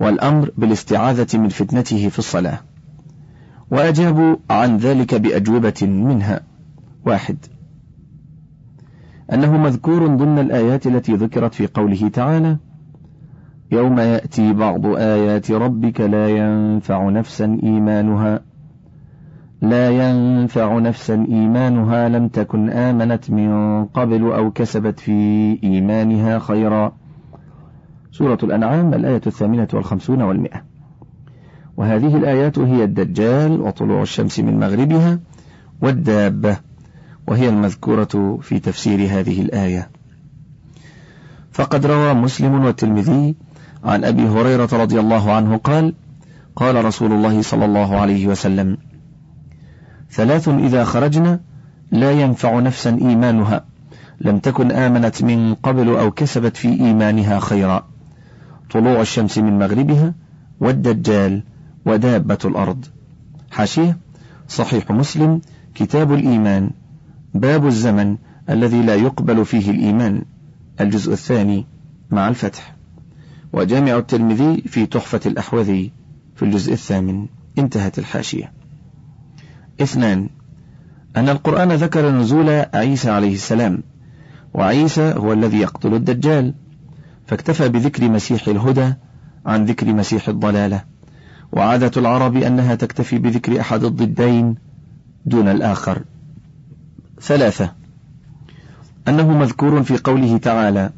والأمر بالاستعاذة من فتنته في الصلاة. وأجابوا عن ذلك بأجوبة منها. واحد. أنه مذكور ضمن الآيات التي ذكرت في قوله تعالى يوم يأتي بعض آيات ربك لا ينفع نفسا إيمانها. لا ينفع نفسا إيمانها لم تكن آمنت من قبل أو كسبت في إيمانها خيرا. سورة الأنعام الآية الثامنة والخمسون والمئة. وهذه الآيات هي الدجال وطلوع الشمس من مغربها والدابة وهي المذكورة في تفسير هذه الآية. فقد روى مسلم والترمذي عن أبي هريرة رضي الله عنه قال قال رسول الله صلى الله عليه وسلم ثلاث إذا خرجنا لا ينفع نفسا إيمانها. لم تكن آمنت من قبل أو كسبت في إيمانها خيرا. طلوع الشمس من مغربها والدجال ودابة الأرض. حاشية صحيح مسلم كتاب الإيمان باب الزمن الذي لا يقبل فيه الإيمان. الجزء الثاني مع الفتح. وجامع الترمذي في تحفة الأحوذي في الجزء الثامن. انتهت الحاشية. اثنان أن القرآن ذكر نزول عيسى عليه السلام وعيسى هو الذي يقتل الدجال فاكتفى بذكر مسيح الهدى عن ذكر مسيح الضلالة. وعادة العرب أنها تكتفي بذكر أحد الضدين دون الآخر. ثلاثة أنه مذكور في قوله تعالى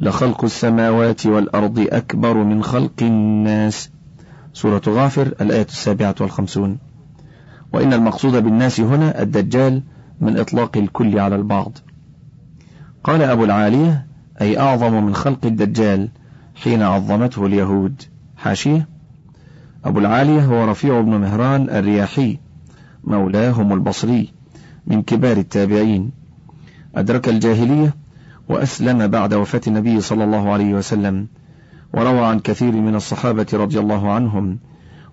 لخلق السماوات والأرض أكبر من خلق الناس. سورة غافر الآية السابعة والخمسون. وإن المقصود بالناس هنا الدجال من إطلاق الكل على البعض. قال أبو العالية أي أعظم من خلق الدجال حين عظمته اليهود. حاشية. أبو العالية هو رفيع بن مهران الرياحي مولاهم البصري من كبار التابعين. أدرك الجاهلية وأسلم بعد وفاة النبي صلى الله عليه وسلم وروى عن كثير من الصحابة رضي الله عنهم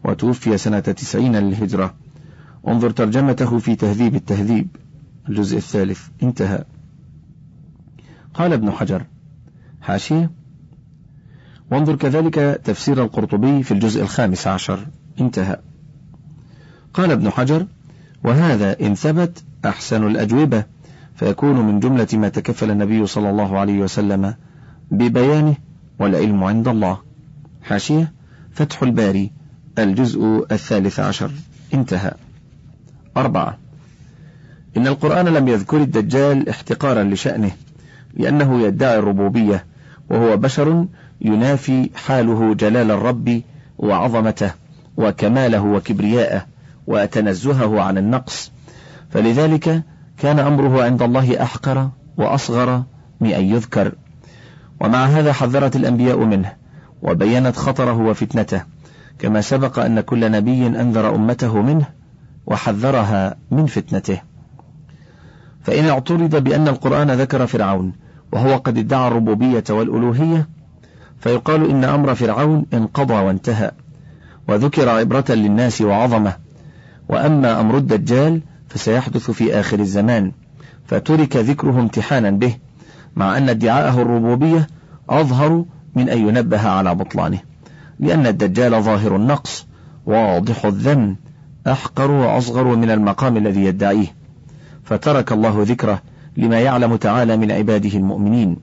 وتوفي سنة تسعين للهجرة. انظر ترجمته في تهذيب التهذيب. الجزء الثالث. انتهى. قال ابن حجر. حاشية. وانظر كذلك تفسير القرطبي في الجزء الخامس عشر. انتهى. قال ابن حجر. وهذا إن ثبت أحسن الأجوبة. فيكون من جملة ما تكفل النبي صلى الله عليه وسلم ببيانه والعلم عند الله. حاشية. فتح الباري. الجزء الثالث عشر. انتهى. أربعة. إن القرآن لم يذكر الدجال احتقارا لشأنه لأنه يدعي الربوبية وهو بشر ينافي حاله جلال الرب وعظمته وكماله وكبرياءه وتنزهه عن النقص. فلذلك كان أمره عند الله أحقر وأصغر من أن يذكر. ومع هذا حذرت الأنبياء منه وبينت خطره وفتنته كما سبق أن كل نبي أنذر أمته منه وحذرها من فتنته. فإن اعترض بأن القرآن ذكر فرعون وهو قد ادعى الربوبية والألوهية فيقال إن أمر فرعون انقضى وانتهى وذكر عبرة للناس وعظمة. وأما أمر الدجال فسيحدث في آخر الزمان فترك ذكره امتحانا به مع أن ادعاءه الربوبية أظهر من أن ينبه على بطلانه لأن الدجال ظاهر النقص واضح الذم أحقر وأصغر من المقام الذي يدعيه. فترك الله ذكره لما يعلم تعالى من عباده المؤمنين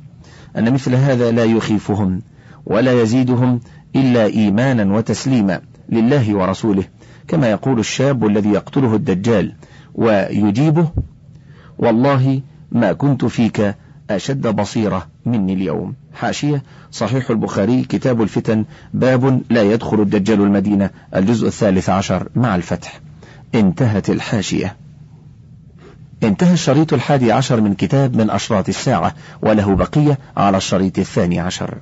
أن مثل هذا لا يخيفهم ولا يزيدهم إلا إيمانا وتسليما لله ورسوله كما يقول الشاب الذي يقتله الدجال ويجيبه والله ما كنت فيك أشد بصيرة مني اليوم. حاشية صحيح البخاري كتاب الفتن باب لا يدخل الدجال المدينة الجزء الثالث عشر مع الفتح. انتهت الحاشية. انتهى الشريط الحادي عشر من كتاب من أشراط الساعة وله بقية على الشريط الثاني عشر.